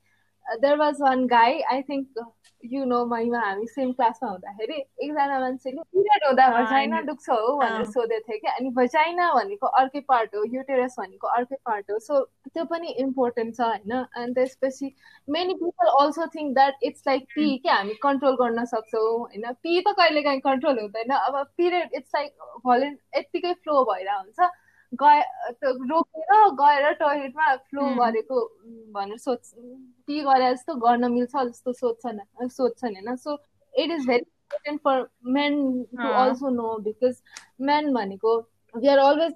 C: there was one guy I think you know Mahima हामी सेम क्लासमा हुँदाखेरि एकजना मान्छेले पिरियड हुँदा भजाइना दुख्छ हो भनेर सोधेको थियो कि अनि भजाइना भनेको अर्कै पार्ट हो युटेरस भनेको अर्कै पार्ट हो। सो त्यो पनि इम्पोर्टेन्ट छ होइन। अनि त्यसपछि many people also think that it's like pee कि हामी कन्ट्रोल गर्न सक्छौँ होइन। पी त कहिले काहीँ कन्ट्रोल हुँदैन। अब पिरियड इट्स लाइक भोलिन्ट यत्तिकै फ्लो भइरहेको हुन्छ गए रोकेर गएर टोइलेटमा फ्लो गरेको भनेर सोच टी गरे जस्तो गर्न मिल्छ जस्तो सोध्छन् सोध्छन् होइन। So it is very important for men to also know because men भनेको वी आर अलवेज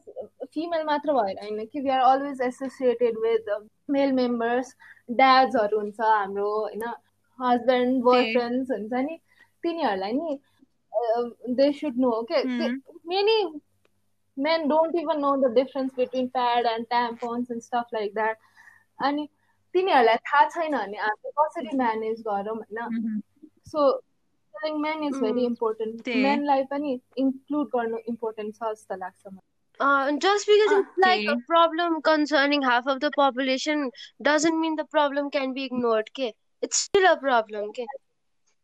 C: फिमेल मात्र भएर होइन कि we are always associated with male members ड्याड्सहरू हुन्छ हाम्रो होइन। हस्बेन्ड बोयफ्रेन्ड्स हुन्छ नि तिनीहरूलाई नि दे सुड नो के many men don't even know the difference between pad and tampons and stuff like that अनि तिनीहरूलाई थाहा छैन भने हामीले कसरी म्यानेज गरौँ होइन so men is very important मेनलाई पनि इन्क्लुड गर्नु इम्पोर्टेन्ट छ जस्तो लाग्छ मलाई
A: Uh, just because okay. it's like a problem concerning half of the population doesn't mean the problem can be ignored. Okay, it's still a problem. Okay.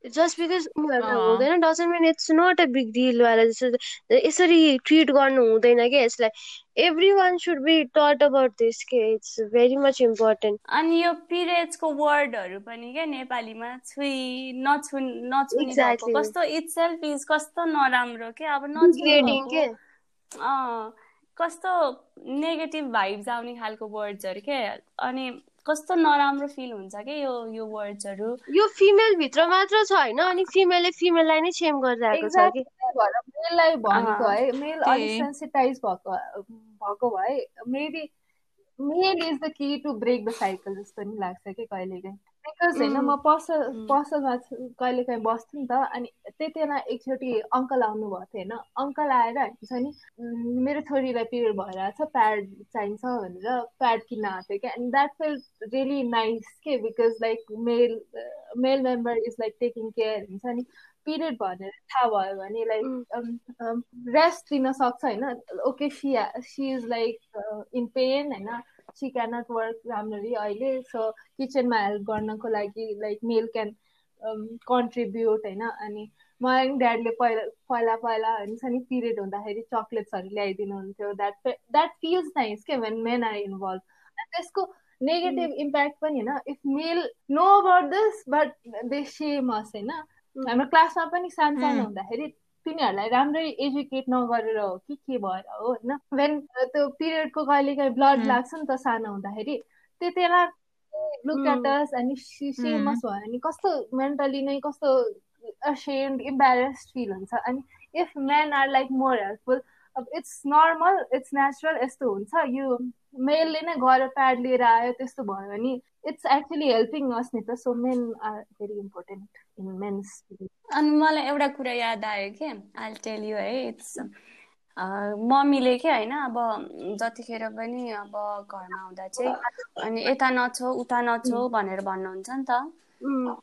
A: just because उनीहरूलाई हुँदैन doesn't mean it's not a big deal वाला जस्तो यसरी treat गर्नु हुँदैन क्या यसलाई। Everyone should be taught about this के इट्स भेरी मच इम्पोर्टेन्ट
D: अनि यो पिरियड्सको वर्डहरू पनि क्या नेपालीमा छुई नछु नछुने कस्तो इट्स सेल्फ इज कस्तो नराम्रो के? अब
A: नछुने
D: कस्तो नेगेटिभ भाइब्स आउने खालको वर्ड्सहरू के? अनि कस्तो नराम्रो फिल हुन्छ कि यो यो वर्ड्सहरू?
A: यो फिमेल भित्र मात्र छ होइन अनि फिमेलले फिमेललाई नै सेम गरिरहेको छ कि?
C: मेललाई भनेको है मेल अलिक सेन्सिटाइज भएको भएको भए maybe male is the key to break the cycle जस्तो नि लाग्छ कि कहिलेकाहीँ। बिकज होइन म पसल पसलमा कहिले काहीँ बस्थेँ नि त अनि त्यति बेला एकचोटि अङ्कल आउनुभएको थियो होइन? अङ्कल आएर हुन्छ नि मेरो छोरीलाई पिरियड भइरहेको छ प्याड चाहिन्छ भनेर प्याड किन्न आएको थियो क्या? And that feel really nice के? Because like male male member is like taking care हुन्छ नि? पिरियड भनेर थाहा भयो भने लाइक रेस्ट दिन सक्छ होइन? Okay she she is like in pain होइन? सी क्यानट वर्क राम्ररी अहिले सो किचनमा हेल्प गर्नको लागि लाइक मेल क्यान कन्ट्रिब्युट होइन अनि मलाई ड्याडले पहिला पहिला पहिला हुन्छ नि पिरियड हुँदाखेरि चक्लेट्सहरू ल्याइदिनुहुन्थ्यो द्याट द्याट फिल्स नाइस के वेन मेन आर इन्भल्भ त्यसको नेगेटिभ इम्प्याक्ट पनि होइन if male know about this but they same us होइन हाम्रो क्लासमा पनि सानो सानो हुँदाखेरि तिनीहरूलाई राम्रै एजुकेट नगरेर हो कि के भएर हो होइन? वेन त्यो पिरियडको कहिले काहीँ ब्लड लाग्छ नि त सानो हुँदाखेरि त्यति बेला लुक एट अस अनि सेमस भयो भने कस्तो मेन्टली नै कस्तो असेन्ड इम्बेरेस्ड फिल हुन्छ। अनि if men are like more helpful अब इट्स नर्मल इट्स नेचुरल यस्तो हुन्छ। यो मेलले नै गएर प्याड लिएर आयो त्यस्तो भयो भने इट्स एक्चुली हेल्पिङ अस नि त। So men are very important in menses
D: अनि मलाई एउटा कुरा याद आयो कि? आई टेल यु है इट्स मम्मीले के होइन अब जतिखेर पनि अब घरमा आउँदा चाहिँ अनि यता नछो उता नछो भनेर भन्नुहुन्छ नि त।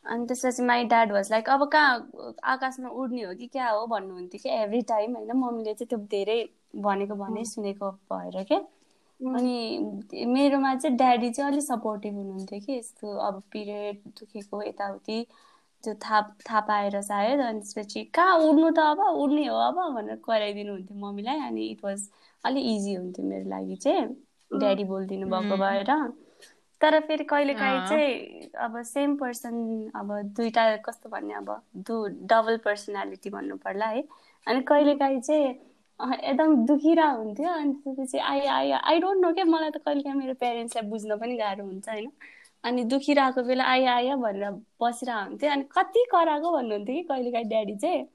D: अनि त्यसपछि माई ड्याड वाज लाइक अब कहाँ आकाशमा उड्ने हो कि क्या हो भन्नुहुन्थ्यो कि एभ्री टाइम होइन मम्मीले चाहिँ त्यो धेरै भनेको भने सुनेको भएर क्या अनि मेरोमा चाहिँ ड्याडी चाहिँ अलिक सपोर्टिभ हुनुहुन्थ्यो कि यस्तो अब पिरियड दुखेको यताउति। त्यो थाहा थाहा पाएर सायद अनि त्यसपछि कहाँ उड्नु त अब उड्ने हो अब भनेर कराइदिनु हुन्थ्यो मम्मीलाई अनि इट वाज अलिक इजी हुन्थ्यो मेरो लागि चाहिँ। ड्याडी बोलिदिनु भएको भएर। तर फेरि कहिलेकाहीँ चाहिँ अब सेम पर्सन अब दुइटा कस्तो भन्ने अब दु डबल पर्सनालिटी भन्नु पर्ला है। अनि कहिलेकाहीँ चाहिँ एकदम दुखिरह हुन्थ्यो अनि त्यसपछि I I I don't know क्या मलाई त कहिले काहीँ मेरो प्यारेन्ट्सलाई बुझ्न पनि गाह्रो हुन्छ होइन। अनि दुखिरहेको बेला आयो आयो भनेर बसिरहेको हुन्थ्यो। अनि कति कराएको भन्नुहुन्थ्यो कि कहिले काहीँ ड्याडी चाहिँ।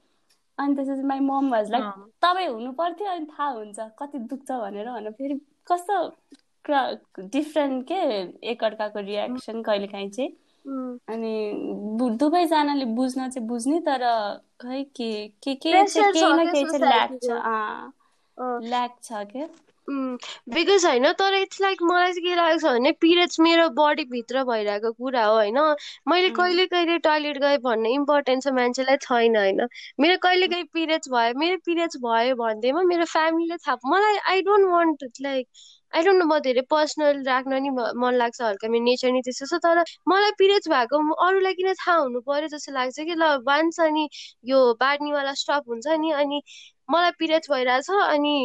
D: अनि त्यसपछि माई मम भाजलाई तपाईँ हुनु पर्थ्यो अनि थाहा हुन्छ कति दुख्छ भनेर भनेर फेरि कस्तो डिफ्रेन्ट के एकअर्काको रियाक्सन कहिले काहीँ चाहिँ अनि दुवैजनाले बुझ्न चाहिँ बुझ्ने तर खै के के के केही न केही चाहिँ ल्याक छ। ल्याक छ क्या।
A: बिकज होइन तर इट्स लाइक मलाई चाहिँ के लागेको छ भने पिरियड्स मेरो बडीभित्र भइरहेको कुरा हो होइन? मैले कहिले कहिले टोइलेट गएँ भन्ने इम्पोर्टेन्स मान्छेलाई छैन होइन? मेरो कहिले काहीँ पिरियड्स भयो मेरो पिरियड्स भयो भन्दैमा मेरो फ्यामिलीले थाहा मलाई I don't want like I don't know म धेरै पर्सनल राख्न नि मन लाग्छ हल्का मेरो नेचर नि त्यस्तो छ तर मलाई पिरियड्स भएको अरूलाई किन थाहा हुनु पर्यो जस्तो लाग्छ कि ल वान्स अनि यो बार्नीवाला स्टप हुन्छ नि अनि मलाई पिरियड्स भइरहेछ अनि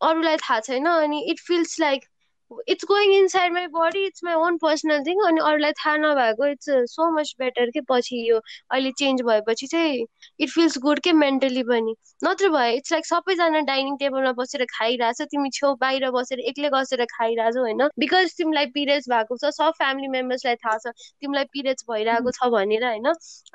A: अरूलाई थाहा छैन अनि it feels like it's going inside my body it's my own personal thing अनि अरूलाई थाहा नभएको इट्स सो मच बेटर के पछि यो अहिले चेन्ज भएपछि चाहिँ इट फिल्स गुड के मेन्टली पनि। नत्र भए इट्स लाइक सबैजना डाइनिङ टेबलमा बसेर खाइरहेछ तिमी छेउ बाहिर बसेर एक्लै बसेर खाइरहेछौ होइन? बिकज तिमीलाई पिरियड्स भएको छ सब फ्यामिली मेम्बर्सलाई थाहा छ तिमीलाई पिरियड्स भइरहेको छ भनेर होइन?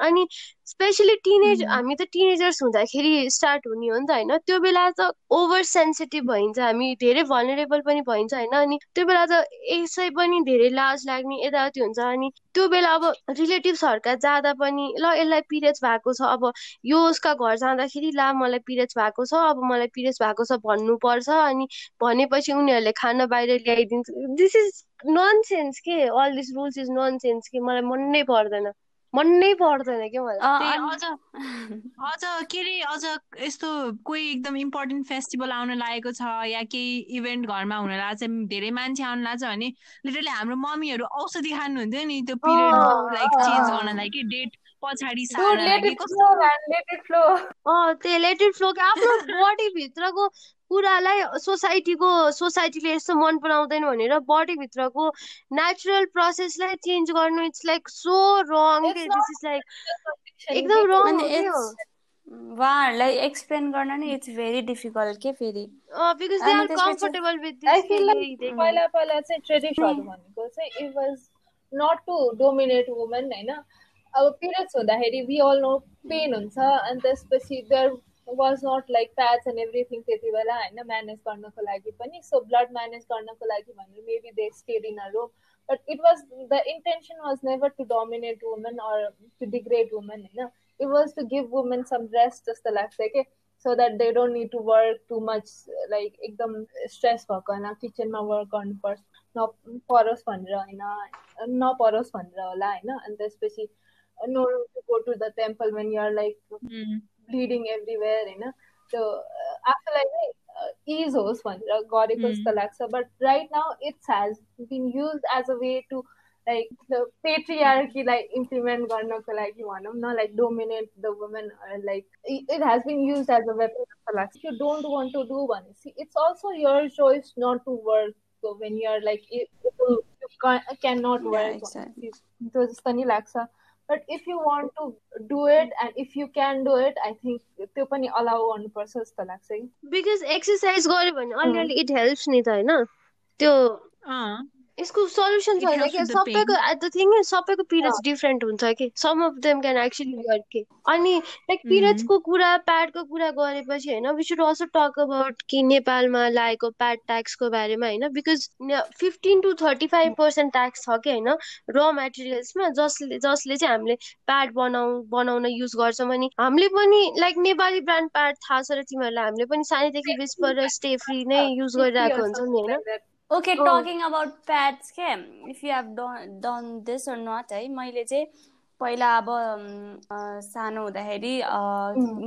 A: अनि स्पेसली टिनेज हामी त टिनेजर्स हुँदाखेरि स्टार्ट हुने हो नि त होइन? त्यो बेला त ओभर सेन्सिटिभ भइन्छ हामी धेरै भनरेबल पनि भइन्छ होइन? अनि त्यो बेला त यसै पनि धेरै लाज लाग्ने यताउति हुन्छ अनि त्यो बेला अब रिलेटिभ्सहरूका जाँदा पनि ल यसलाई पिरियड्स भएको छ अब यो उसका घर जाँदाखेरि ला मलाई पिरियड्स भएको छ अब मलाई पिरियड्स भएको छ भन्नुपर्छ अनि भनेपछि उनीहरूले खाना बाहिर ल्याइदिन्छ। दिस इज नन सेन्स के? All this rules is nonsense के? मलाई मन नै पर्दैन। मनै पर्दैन क्या मलाई।
B: अझ के अरे अझ यस्तो कोही एकदम इम्पोर्टेन्ट फेस्टिभल आउन लागेको छ या केही इभेन्ट घरमा हुन लाग्छ धेरै मान्छे आउन लाग्छ भने लिटरली हाम्रो मम्मीहरू औषधि खानुहुन्थ्यो नि त्यो पिरियड लाइक चेन्ज गर्नलाई कि डेट पछाडि
A: त्यो लेटेड फ्लो आफ्नो बडी भित्रको कुरालाई सोसाइटीको सोसाइटीले यस्तो मन पराउँदैन भनेर बडीभित्रको नेचुरल प्रोसेसलाई चेन्ज गर्नु it's like so wrong this is like एकदम रङ
D: उहाँहरूलाई एक्सप्लेन गर्न नै इट्स भेरी डिफिकल्ट के फेरि?
A: Because they are comfortable with
C: पहिला पहिला चाहिँ ट्रेडिसन भनेको चाहिँ it was not to dominate women होइन? अब पिरियड्स हुँदाखेरि वी अल नो पेन हुन्छ अनि त्यसपछि there was not like patch and everything त्यति बेला होइन म्यानेज गर्नको लागि पनि। सो ब्लड म्यानेज गर्नको लागि भनेर maybe they stayed in a room but it was the intention was never to dominate women or to degrade women होइन it was to give women some rest जस्तो लाग्छ कि so that they don't need to work too much like एकदम stress भएको होइन। किचनमा work गर्नुपर्छ नपरोस् भनेर होइन नपरोस् भनेर होला होइन। अनि त्यसपछि no to go to the temple when you're like bleeding everywhere होइन त्यो आफूलाई नै इज होस् भनेर गरेको जस्तो लाग्छ but right now it's has been use as a way to like पेट्रियार्कीलाई implement गर्नको लागि भनौँ न like dominate the women like it has been use as a weapon जस्तो लाग्छ you don't want to do भनेपछि it's also your choice not to work when you're like can not work त्यो जस्तो नि लाग्छ but if you want to do it and if you can do it I think त्यो पनि allow गर्नुपर्छ जस्तो लाग्छ कि
A: बिकज एक्सर्साइज गर्यो भने अलिअलि इट हेल्प्स नि त होइन? त्यो यसको सल्युसन छैन कि सबैको द थिङ सबैको पिरियड्स डिफ्रेन्ट हुन्छ कि? Some of them can actually work के। अनि लाइक पिरियड्सको कुरा प्याडको कुरा गरेपछि होइन we should also talk about कि नेपालमा लागेको प्याड ट्याक्सको बारेमा होइन because fifteen to thirty five percent tax छ कि होइन र मेटेरियल्समा जसले जसले चाहिँ हामीले प्याड बनाउ बनाउन युज गर्छौँ। अनि हामीले पनि लाइक नेपाली ब्रान्ड प्याड थाहा छ र तिमीहरूलाई हामीले पनि सानैदेखि बिचबाट स्टे फ्री नै युज गरिरहेको हुन्छौँ नि होइन।
D: ओके टकिङ अबाउट प्याड्स के? If you have done this or not है मैले चाहिँ पहिला अब सानो हुँदाखेरि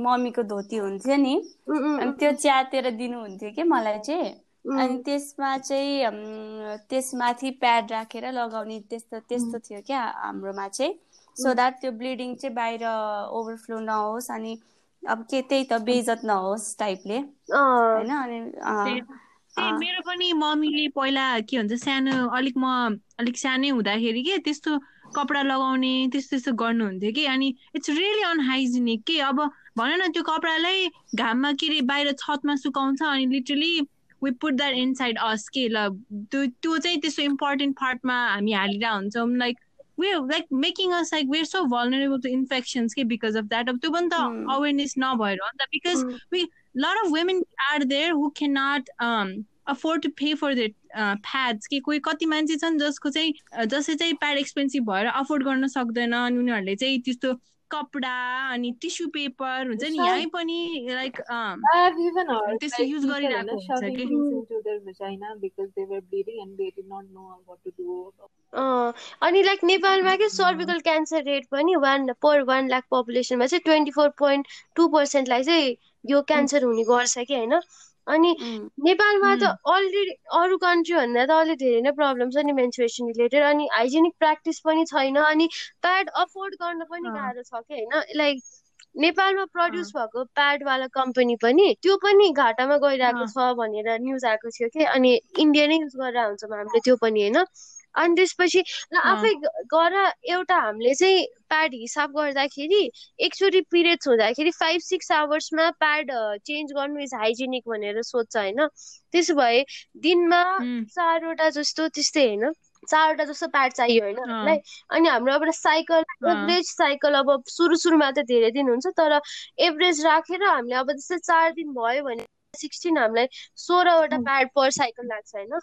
D: मम्मीको धोती हुन्थ्यो नि। अनि त्यो च्यातेर दिनुहुन्थ्यो कि मलाई चाहिँ। अनि त्यसमा चाहिँ त्यसमाथि प्याड राखेर लगाउने त्यस्तो त्यस्तो थियो क्या हाम्रोमा चाहिँ। सो द्याट त्यो ब्लिडिङ चाहिँ बाहिर ओभरफ्लो नहोस् अनि अब के त्यही त बेजत नहोस् टाइपले। होइन अनि
B: मेरो पनि मम्मीले पहिला के भन्छ सानो अलिक म अलिक सानै हुँदाखेरि के त्यस्तो कपडा लगाउने त्यस्तो त्यस्तो गर्नुहुन्थ्यो कि। अनि इट्स रियली अनहाइजेनिक के। अब भन न त्यो कपडालाई घाममा के अरे बाहिर छतमा सुकाउँछ अनि literally we put that inside us के ल। त्यो त्यो चाहिँ त्यस्तो इम्पोर्टेन्ट पार्टमा हामी हालिरहेको हुन्छौँ। Like way like making us like where so vulnerable to infections के बिकज अफ द्याट अब त्यो पनि त अवेरनेस नभएर हो नि त because we lot of women are there who cannot um, afford to pay for their uh, pads कि कोही कति मान्छे छन् जसको चाहिँ जसले चाहिँ प्याड एक्सपेन्सिभ भएर अफोर्ड गर्न सक्दैन अनि उनीहरूले चाहिँ त्यस्तो कपडा अनि टिस्यु पेपर हुन्छ नि यहीँ पनि लाइक त्यस्तो युज गरिरहेको
A: अनि लाइक नेपालमा के सर्भिकल क्यान्सर रेट पनि वान पर वान लाख पपुलेसनमा चाहिँ ट्वेन्टी फोर पोइन्ट टू पर्सेन्टलाई चाहिँ यो क्यान्सर हुने गर्छ कि होइन? अनि नेपालमा त अलरेडी अरू कन्ट्री भन्दा त अलिक धेरै नै प्रब्लम छ नि मेन्सुरेसन रिलेटेड अनि हाइजेनिक प्र्याक्टिस पनि छैन अनि प्याड अफोर्ड गर्न पनि गाह्रो छ कि होइन? लाइक नेपालमा प्रड्युस भएको प्याडवाला कम्पनी पनि त्यो पनि घाटामा गइरहेको छ भनेर न्युज आएको थियो कि? अनि इन्डिया नै युज गरेर हुन्छौँ हामीले त्यो पनि होइन? अनि त्यसपछि आफै गर एउटा हामीले चाहिँ प्याड हिसाब गर्दाखेरि एकचोटि पिरियड्स हुँदाखेरि फाइभ सिक्स आवर्समा प्याड चेन्ज गर्नु इज हाइजेनिक भनेर सोध्छ होइन। त्यसो भए दिनमा चारवटा जस्तो त्यस्तै होइन चारवटा जस्तो प्याड चाहियो होइन हामीलाई। अनि हाम्रो अब साइकल एभरेज साइकल अब सुरु सुरुमा त धेरै दिन हुन्छ तर एभरेज राखेर हामीले अब जस्तै चार दिन भयो भने सिक्सटिन हामीलाई सोह्रवटा प्याड पर साइकल लाग्छ होइन?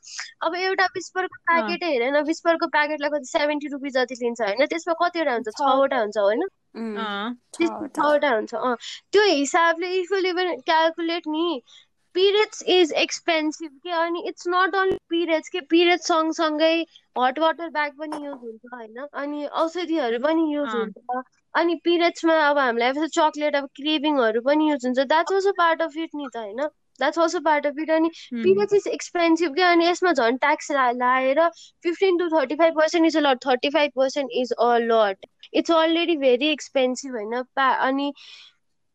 A: अब एउटा विस्परको प्याकेटै हेर न विस्परको प्याकेटलाई कति सेभेन्टी रुपिस जति लिन्छ होइन? त्यसमा कतिवटा हुन्छ? छवटा हुन्छ होइन? छवटा। हुन्छ त्यो हिसाबले इफ इभन क्यालकुलेट नि पिरियड्स इज एक्सपेन्सिभ के? अनि इट्स नट ओन्ली पिरियड्स के? पिरियड्स सँगसँगै हट वाटर ब्याग पनि युज हुन्छ होइन? अनि औषधिहरू पनि युज हुन्छ। अनि पिरियड्समा अब हामीलाई चक्लेट अब क्रेभिङहरू पनि युज हुन्छ। That's also part of it नि त होइन? That's also part of it अनि पिरियड्स इज एक्सपेन्सिभ क्या अनि यसमा झन् ट्याक्स लाएर fifteen to thirty five percent is a lot thirty five percent is a lot it's already very expensive होइन अनि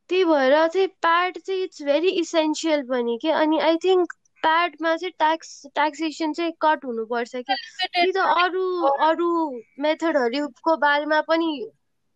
A: त्यही भएर चाहिँ प्याड चाहिँ इट्स भेरी इसेन्सियल पनि के अनि आई थिङ्क प्याडमा चाहिँ ट्याक्स ट्याक्सेसन चाहिँ कट हुनुपर्छ कि। कि त अरू अरू मेथडहरूको बारेमा पनि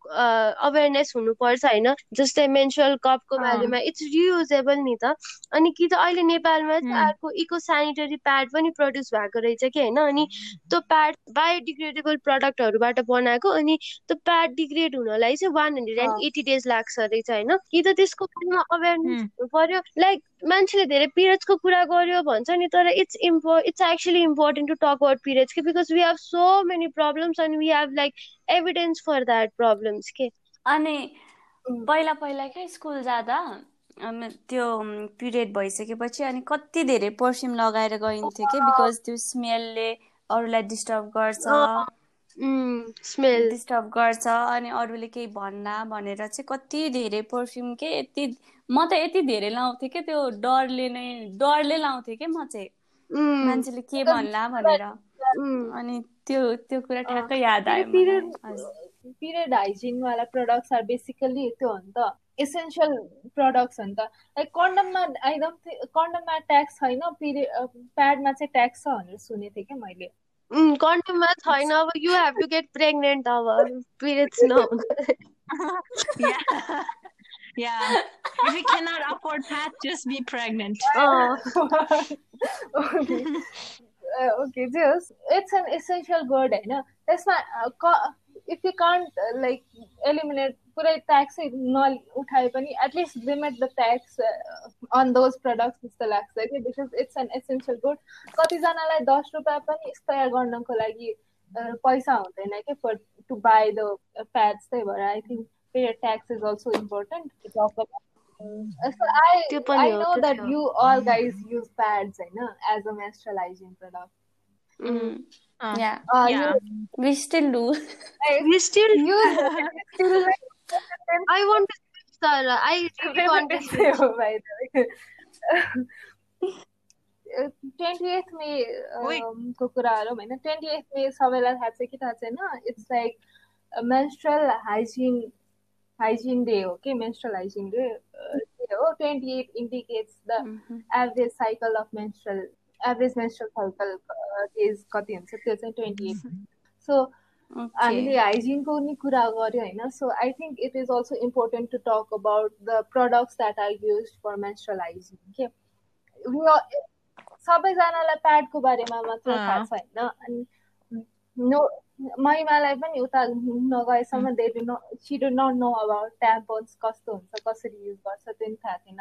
A: अवेरनेस हुनुपर्छ होइन? जस्तै मेन्सुरल कपको बारेमा इट्स रियुजेबल नि त। अनि कि त अहिले नेपालमा अर्को इको सेनिटरी प्याड पनि प्रड्युस भएको रहेछ कि होइन? अनि त्यो प्याड बायोडिग्रेडेबल प्रडक्टहरूबाट बनाएको अनि त्यो प्याड डिग्रेड हुनलाई चाहिँ one hundred and eighty days लाग्छ रहेछ होइन? कि त त्यसको बारेमा अवेरनेस हुनु पर्यो लाइक मान्छेले धेरै पिरियड्सको कुरा गर्यो भन्छ नि तर it's impo it's actually important to talk about periods के? Because we have so many problems अनि we have like evidence for that problems के?
D: अनि पहिला पहिला क्या स्कुल जाँदा त्यो पिरियड भइसकेपछि अनि कति धेरै पर्फ्युम लगाएर गइन्थ्यो कि? बिकज त्यो स्मेलले अरूलाई डिस्टर्ब गर्छ।
A: स्मेल
D: डिस्टर्ब गर्छ अनि अरूले केही भन्ला भनेर चाहिँ कति धेरै पर्फ्युम के यति म त यति धेरै लाउँथेँ क्या त्यो डरले नै डरले लाउँथेँ क्या म चाहिँ। मान्छेले के भन्ला भनेर। अनि त्यो त्यो कुरा ठ्याक्कै याद आयो
C: पिरियड हाइजिनवाला प्रडक्ट्स आर बेसिकली त्यो हो नि त एसेन्सियल प्रडक्ट्स हो नि त। लाइक कन्डममा एकदम कन्डममा ट्याक्स छैन पिरियड प्याडमा चाहिँ ट्याक्स छ भनेर सुनेको थिएँ क्या मैले।
A: contumous হয় না you have to get pregnant our periods now
B: yeah. Yeah. If you cannot afford that just be pregnant. Oh.
C: okay. Uh, okay just it's an essential good you know that's not uh, if you can't uh, like eliminate पुरै tax नउठाए पनि at least limit the tax on those products जस्तो लाग्छ कि because it's an essential good कतिजनालाई दस रुपियाँ पनि एक्सपायर गर्नको लागि पैसा हुँदैन कि for to buy the pads त्यही भएर I think period tax is also important to talk about. so I, I know that you all guys use pads know, as a menstrual hygiene product.
D: Mm. Uh, yeah, uh, yeah. You, we still do.
A: we still use. still I want to Sarah. I really want to say, by the way.
C: Twenty eighth मेको कुराहरू होइन twenty एथ मे सबैलाई थाहा छ कि थाहा छैन it's like menstrual hygiene hygiene day, okay, menstrual hygiene day. Uh, oh, 28 indicates the mm-hmm. average cycle of menstrual, average menstrual cycle uh, days कति हुन्छ त्यो चाहिँ ट्वेन्टी एट सो हामीले हाइजिनको नि कुरा गऱ्यो होइन so I think it is also important to talk about the products that are use for menstrual hygiene के सबैजनालाई प्याडको बारेमा मात्र थाहा छ होइन अनि नो महिमालाई पनि उता नगएसम्म they do know she do not know about tampons कस्तो हुन्छ कसरी युज गर्छ त्यो पनि थाहा थिएन।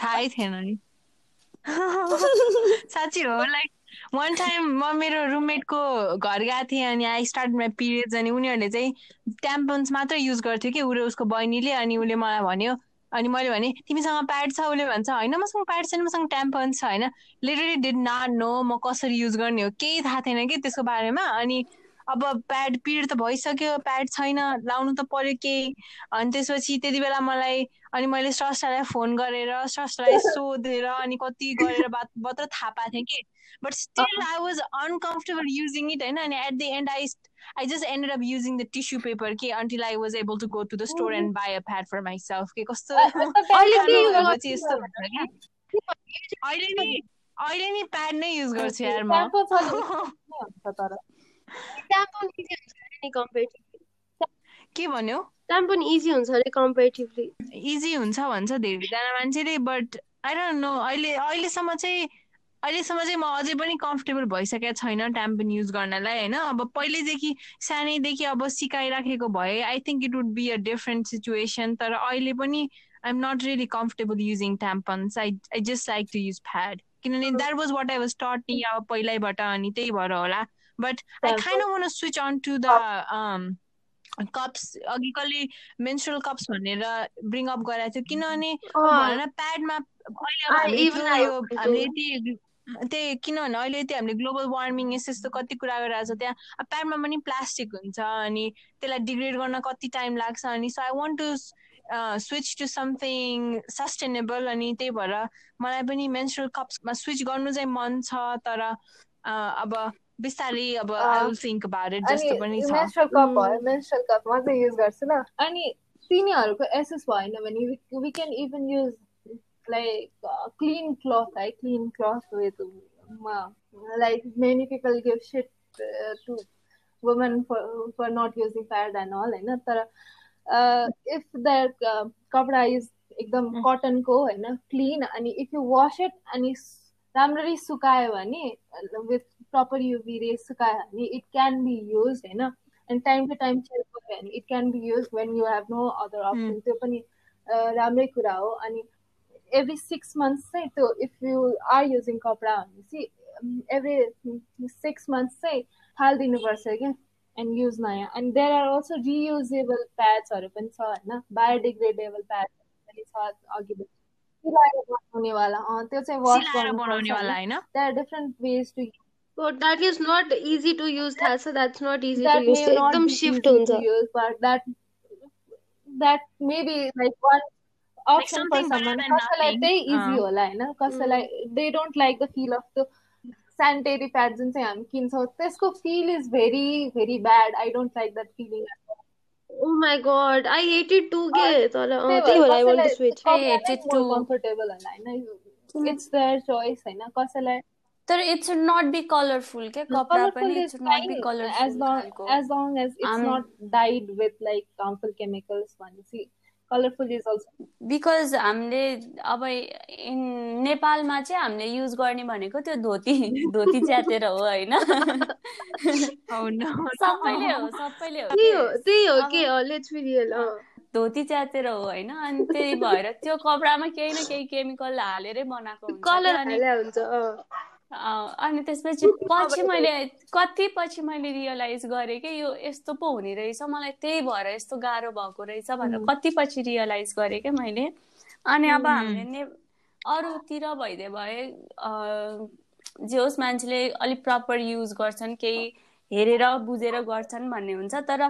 B: थाहै थिएन नि। साँच्ची हो लाइक वान टाइम म मेरो रुममेटको घर गएको थिएँ अनि आई स्टार्ट माई पिरियड्स अनि उनीहरूले चाहिँ ट्याम्पोन्स मात्रै युज गर्थ्यो कि उसले उसको बहिनीले अनि उसले मलाई भन्यो। अनि मैले भने तिमीसँग प्याड छ? उसले भन्छ होइन मसँग प्याड छैन मसँग ट्याम्पन छ होइन लिटरली डिड नट नो म कसरी युज गर्ने हो। केही थाहा थिएन कि त्यसको बारेमा। अनि अब प्याड पिरियड त भइसक्यो प्याड छैन लाउनु त पर्यो केही। अनि त्यसपछि त्यति बेला मलाई अनि मैले स्रष्टालाई फोन गरेर स्रष्टालाई सोधेर अनि कति गरेर बात मात्र थाहा पाएको थिएँ कि। But still I was uncomfortable using it होइन अनि at the end I I just ended up using the tissue paper okay, until I was able to go to the store and buy a pad for myself. Okay, कस्तो अहिले नि अहिले नि pad नै use गर्छु यार म के भन्यो
A: पनि इजी हुन्छ अरे कम्पेरिटिभली
B: इजी हुन्छ भन्छ धेरैजना मान्छेले बट आई डोन्ट नो अहिले अहिलेसम्म चाहिँ अहिलेसम्म चाहिँ म अझै पनि कम्फर्टेबल भइसकेको छैन ट्याम्पन युज गर्नलाई होइन? अब पहिल्यैदेखि सानैदेखि अब सिकाइराखेको भए I think it would be a different situation तर अहिले पनि I am not really comfortable using tampons I I just like to use pad किनभने that was what I was taught नि अब पहिल्यैबाट अनि त्यही भएर होला। But I kind want switch on to the cups अघि कसले मेन्सुरल कप्स भनेर ब्रिङ अप गराएको थियो। किनभने भन प्याडमा त्यही किनभने अहिले त्यो हामीले ग्लोबल वार्मिङ यस्तो यस्तो कति कुरा गरिरहेको छ त्यहाँ प्याडमा पनि प्लास्टिक हुन्छ अनि त्यसलाई डिग्रेड गर्न कति टाइम लाग्छ अनि so I want to switch to something sustainable अनि त्यही भएर मलाई पनि मेन्सुरल कप्समा स्विच गर्नु चाहिँ मन छ तर अब बिस्तारै अब थिङ्क अबाउट जस्तो पनि छ। मेन्स्ट्रुअल
C: कप भयो मेन्स्ट्रुअल कप मात्रै युज गर्छु ल। अनि तिनीहरूको एसेस भएन भने we can even use like clean cloth है clean cloth with like many people give shit to women for for not using pad and all होइन तर इफ द कपडा इज एकदम कटनको होइन क्लिन अनि इफ यु वास इट अनि राम्ररी सुकायो भने विथ प्रपर युभी रेस सुकायो भने इट क्यान बी युज होइन and time to time check गऱ्यो भने it can be use when you have no other option त्यो पनि राम्रै कुरा हो अनि एभ्री सिक्स मन्थ्स चाहिँ त्यो इफ यु आर युजिङ कपडा भनेपछि एभ्री सिक्स मन्थ्स चाहिँ फालिदिनुपर्छ क्या एन्ड युज नयाँ and there are also reusable प्याड्सहरू पनि छ होइन बायोडिग्रेडेबल प्याड्सहरू पनि छ अघि सिलाएर बनाउनेवाला त्यो चाहिँ वास बनाउनेवाला होइन there different ways to
A: So that is not easy to use. That's that's not easy that to use. एकदम shift हुन्छ.
C: Use, but that that may be like one option like for someone. कसैलाई त्यही easy होला होइन कसैलाई they don't like the feel of the sanitary pad जुन चाहिँ हामी किन्छौँ त्यसको feel is very very bad I don't like that feeling
A: Oh my god, I hated to get तर त्यही भएर I want to switch.
C: I hated to comfortable होला हैन it's their choice हैन कसैलाई
D: तर it should not be colorful के कपडा पनि it should not be colorful
C: as long as long as it's not dyed with like harmful chemicals भनेपछि colourful is also
D: because हामीले अब नेपालमा चाहिँ हामीले युज गर्ने भनेको त्यो धोती धोती च्यातेर हो होइन सबैले हो सबैले हो
A: त्यही हो के
D: धोती च्यातेर हो होइन अनि त्यही भएर त्यो कपडामा केही न केही केमिकल हालेरै बनाएको
A: हुन्छ
D: अनि त्यसपछि पछि मैले कति पछि मैले रियलाइज गरेँ कि यो यस्तो पो हुने रहेछ मलाई त्यही भएर यस्तो गाह्रो भएको रहेछ भनेर कति पछि रियलाइज गरेँ क्या मैले। अनि अब हामीले ने अरूतिर भइदियो भए जे होस् मान्छेले अलिक प्रपर युज गर्छन् केही हेरेर बुझेर गर्छन् भन्ने हुन्छ। तर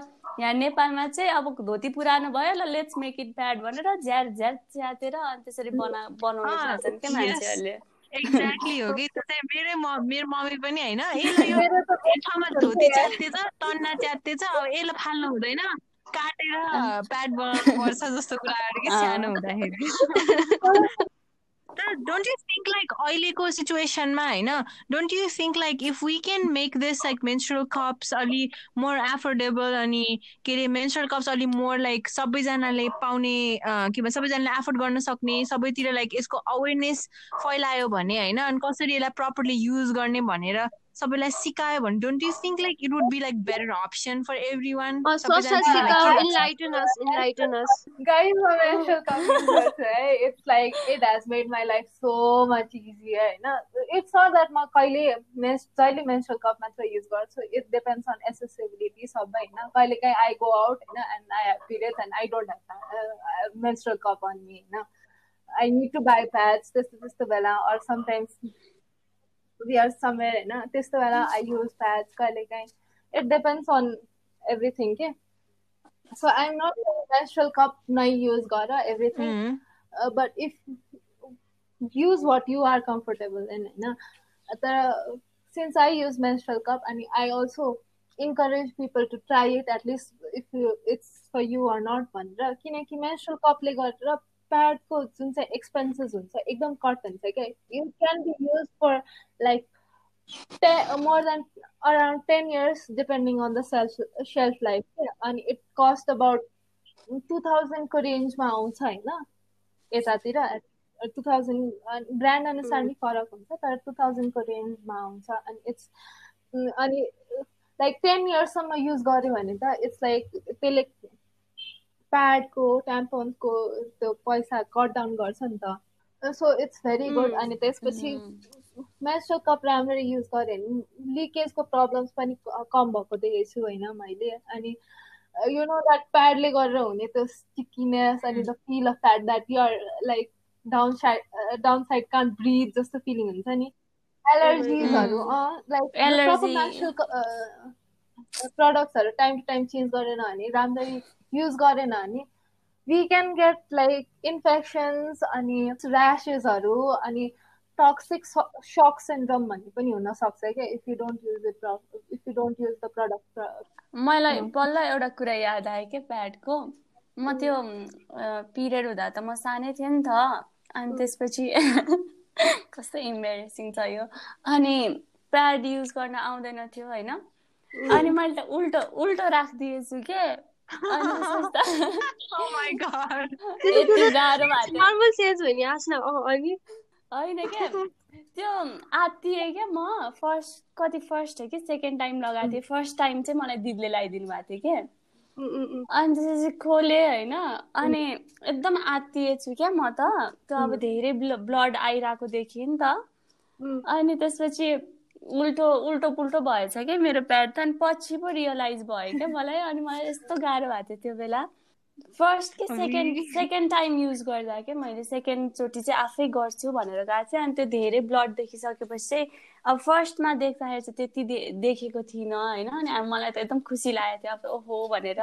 D: यहाँ नेपालमा चाहिँ अब धोती पुरानो भयो ल लेट्स मेक इट ब्याड भनेर ज्यार ज्यार च्यातेर अनि त्यसरी बना बनाउनु चाहन्छन् क्या मान्छेहरूले।
B: एक्ज्याक्टली हो कि? त्यस्तै मेरै मेरो मम्मी पनि होइन ठाउँमा धोती च्यात्तेछ टन्ना च्यात्तेछ अब यसलाई फाल्नु हुँदैन काटेर प्याड बनाउनु पर्छ जस्तो कुराहरू कि सानो हुँदाखेरि डोन्ट यु थिङ्क लाइक अहिलेको सिचुएसनमा होइन don't you think like if we can make this like menstrual cups अलि मोर एफोर्डेबल अनि के अरे मेन्सुरल कप्स अलि मोर लाइक सबैजनाले पाउने के भन्छ सबैजनाले एफोर्ड गर्न सक्ने सबैतिर लाइक यसको अवेरनेस फैलायो भने होइन अनि कसरी यसलाई प्रपरली युज गर्ने भनेर सबैलाई सिकायो भने don't you think like it would be like better option for everyone
C: it's like it has made my life so much easy होइन इट्स नट द्याट म कहिले मेन्स जहिले मेन्सुरल कप मात्र युज गर्छु इट डिपेन्ड्स अन एसेसिबिलिटी सबै होइन कहिले काहीँ आई गो आउट होइन and I have periods and I don't have menstrual cup on me होइन I need to buy pads त्यस्तो त्यस्तो बेला or sometimes we are somewhere होइन त्यस्तो बेला आई युज प्याड्स कहिले काहीँ इट डिपेन्ड्स अन एभ्रिथिङ के so I am not natural cup नै युज गर everything but if use what you are comfortable in होइन तर since I use menstrual cup अनि I also encourage people to try it at least if you it's for you are not भनेर किनकि menstrual कपले गरेर प्याडको जुन चाहिँ expenses हुन्छ एकदम कट हुन्छ क्या you can be use for like ten more than around ten years depending on the self self life क्या अनि इट कस्ट अबाउट टु थाउजन्डको रेन्जमा आउँछ होइन? यतातिर टु थाउजन्ड ब्रान्ड अनुसार नि फरक हुन्छ तर टु थाउजन्डको रेन्जमा आउँछ अनि इट्स अनि लाइक टेन इयर्ससम्म युज गऱ्यो भने त इट्स लाइक त्यसले प्याडको ट्याम्पोनको त्यो पैसा कट डाउन गर्छ नि त। सो इट्स भेरी गुड अनि त्यसपछि मेस्ट्रल कप राम्ररी युज गरेँ। भने लिकेजको प्रब्लम्स पनि कम भएको देखेको छु होइन मैले। अनि यु नो द्याट प्याडले गरेर हुने त्यो स्टिकिनेस अनि the feel of that that you're like down side down side can't breathe जस्तो फिलिङ हुन्छ नि। एलर्जिजहरू लाइक प्रडक्ट्सहरू टाइम टु टाइम चेन्ज गरेन भने राम्ररी युज गरेन भने we can get like infections अनि ऱ्यासेसहरू अनि टक्सिक सक सिन्ड्रम भन्ने पनि हुनसक्छ क्या if you don't use it if you don't use the product
D: मलाई बल्ल एउटा कुरा याद आयो क्या प्याडको म त्यो पिरियड हुँदा त म सानै थिएँ नि त। अनि त्यसपछि कस्तो इम्बेरेसिङ छ यो। अनि प्याड युज गर्न आउँदैन थियो होइन। अनि मैले त उल्टो उल्टो राखिदिएछु के होइन क्या त्यो आत्तिएँ क्या म फर्स्ट कति फर्स्ट हो कि सेकेन्ड टाइम लगाएको थिएँ फर्स्ट टाइम चाहिँ मलाई दिदीले लगाइदिनु भएको थियो क्या अनि त्यसपछि खोलेँ होइन अनि एकदम आत्तिएछु क्या म त त्यो अब धेरै ब्लड आइरहेको देखेँ नि त अनि त्यसपछि उल्टो उल्टो पुल्टो भएछ क्या मेरो प्याड त अनि पछि पो रियलाइज भयो क्या मलाई? अनि मलाई यस्तो गाह्रो भएको थियो त्यो बेला। फर्स्ट कि? सेकेन्ड सेकेन्ड टाइम युज गर्दा क्या मैले सेकेन्डचोटि चाहिँ आफै गर्छु भनेर गएको थिएँ। अनि त्यो धेरै ब्लड देखिसकेपछि चाहिँ अब फर्स्टमा देख्दाखेरि चाहिँ त्यति देखेको थिइनँ होइन? अनि मलाई त एकदम खुसी लागेको थियो। अब ओहो भनेर।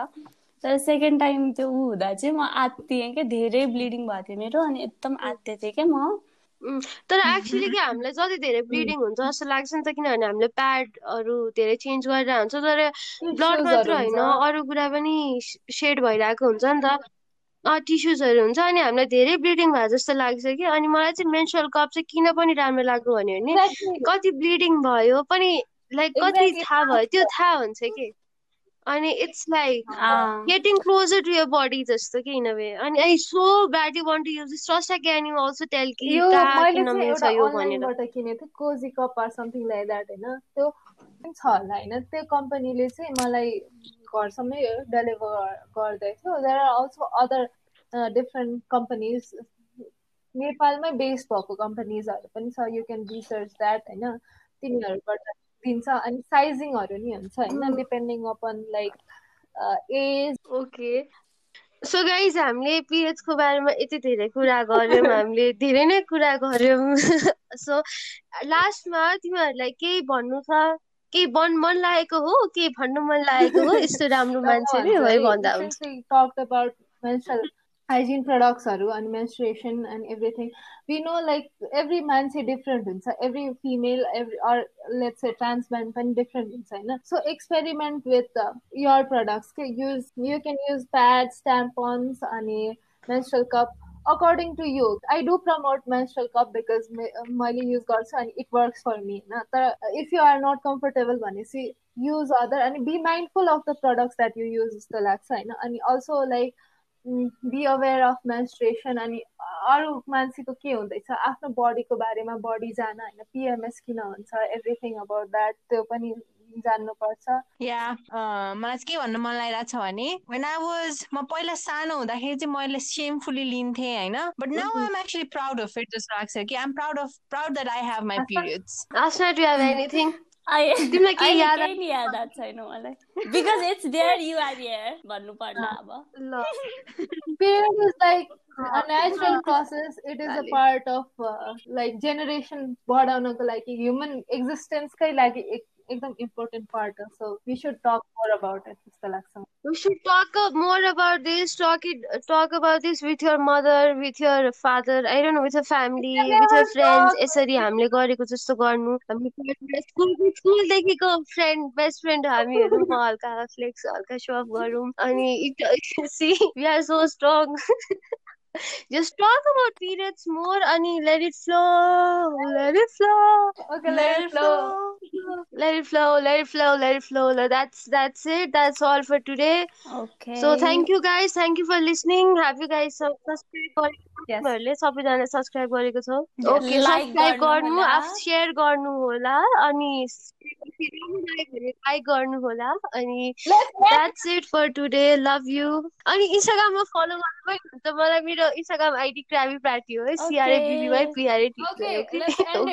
D: तर सेकेन्ड टाइम त्यो ऊ हुँदा चाहिँ म आत्तिएँ क्या धेरै ब्लिडिङ भएको थियो मेरो। अनि एकदम आत्ते थिएँ क्या म?
A: तर एक्चुली के हामीलाई जति धेरै ब्लिडिङ हुन्छ जस्तो लाग्छ नि त किनभने हामीले प्याडहरू धेरै चेन्ज गरेर हुन्छ तर ब्लड मात्र होइन अरू कुरा पनि सेड भइरहेको हुन्छ नि त। टिस्युजहरू हुन्छ अनि हामीलाई धेरै ब्लिडिङ भयो जस्तो लाग्छ कि। अनि मलाई चाहिँ मेन्सुरल कप चाहिँ किन पनि राम्रो लाग्यो भने कति ब्लिडिङ भयो पनि लाइक कति थाहा भयो त्यो थाहा हुन्छ कि। अनि it's like getting closer to your body जस्तो कि इन वे अनि I so bad you want to use this trust can you also tell कि किन मिल्छ यो भनेर
C: किनेको थिएँ cozy cup or something like that होइन? त्यो छ होला होइन? त्यो कम्पनीले चाहिँ मलाई घरसम्मै डेलिभर गर्दैथ्यो. There are also other different companies नेपालमै बेस्ड भएको कम्पनीजहरू पनि छ. यु क्यान रिसर्च द्याट होइन? तिनीहरूबाट दिन्छ अनि साइजिङहरू नि हुन्छ होइन depending upon like age
A: okay so guys हामीले पिएचको बारेमा यति धेरै कुरा गऱ्यौँ हामीले धेरै नै कुरा गऱ्यौँ। सो लास्टमा तिमीहरूलाई केही भन्नु छ? केही बन मन लागेको हो? केही भन्नु मन लागेको हो? यस्तो राम्रो मान्छेले है भन्दा
C: हुन्छ। hygiene products are and menstruation and everything. We know like every man say different so every female every or let's say trans man pan different inside so experiment with uh, your products. Okay? use you can use pads tampons and a menstrual cup according to you. I do promote menstrual cup because my use गर्छु अनि it works for me होइन तर if you are not use other and be mindful of the products that you use. You use जस्तो लाग्छ होइन अनि be aware of menstruation अनि अरू मान्छेको के हुँदैछ? आफ्नो बडीको बारेमा बडी जान होइन पिएमएस किन हुन्छ? एभ्रिथिङ अबाउट द्याट त्यो पनि जान्नुपर्छ।
B: या मलाई के भन्नु मन लागिरहेको छ भने वेन आई वाज म पहिला सानो हुँदाखेरि चाहिँ मैले सेमफुली लिन्थेँ होइन। But now I'm actually proud of it जस्तो लाग्छ कि I'm proud of proud that I have my periods
A: anything
D: तिमीलाई के याद नि याद छैन मलाई because it's there you are here भन्नु पर्ला अब ल
C: period is like a natural process. It is a part of uh, like generation बढाउनको लागि ह्युमन एक्जिस्टेन्सकै लागि एकदम इम्पोर्टेन्ट पार्ट हो so we should talk more about it जस्तो लाग्छ
A: We should talk more about this. Talk it. Talk about this with your mother, with your father. I don't know, with your family, with your friends. यसरी हामीले गरेको जस्तो गर्नु हामी school स्कुलदेखिको friend best friend हामीहरू हल्का फ्लेक्स हल्का shop गरौँ अनि see we are so strong Just talk about periods more and let it flow. Let it flow.
C: Okay, let, let it flow.
A: flow. Let it flow. Let it flow. Let it flow. That's that's it. That's all for today.
D: Okay.
A: So thank you guys. Thank you for listening. Have you guys subscribed? तिमीहरूले सबैजना subscribe गरेको छौ okay subscribe गर्नु आफ share गर्नु होला अनि like गर्नु होला अनि that's it for today love you अनि इन्स्टाग्राममा फलो गर्नु पनि हुन्छ मलाई मेरो इन्स्टाग्राम आइडी क्राबी प्राटी हो है सिआरए बिबीवाई पिआरए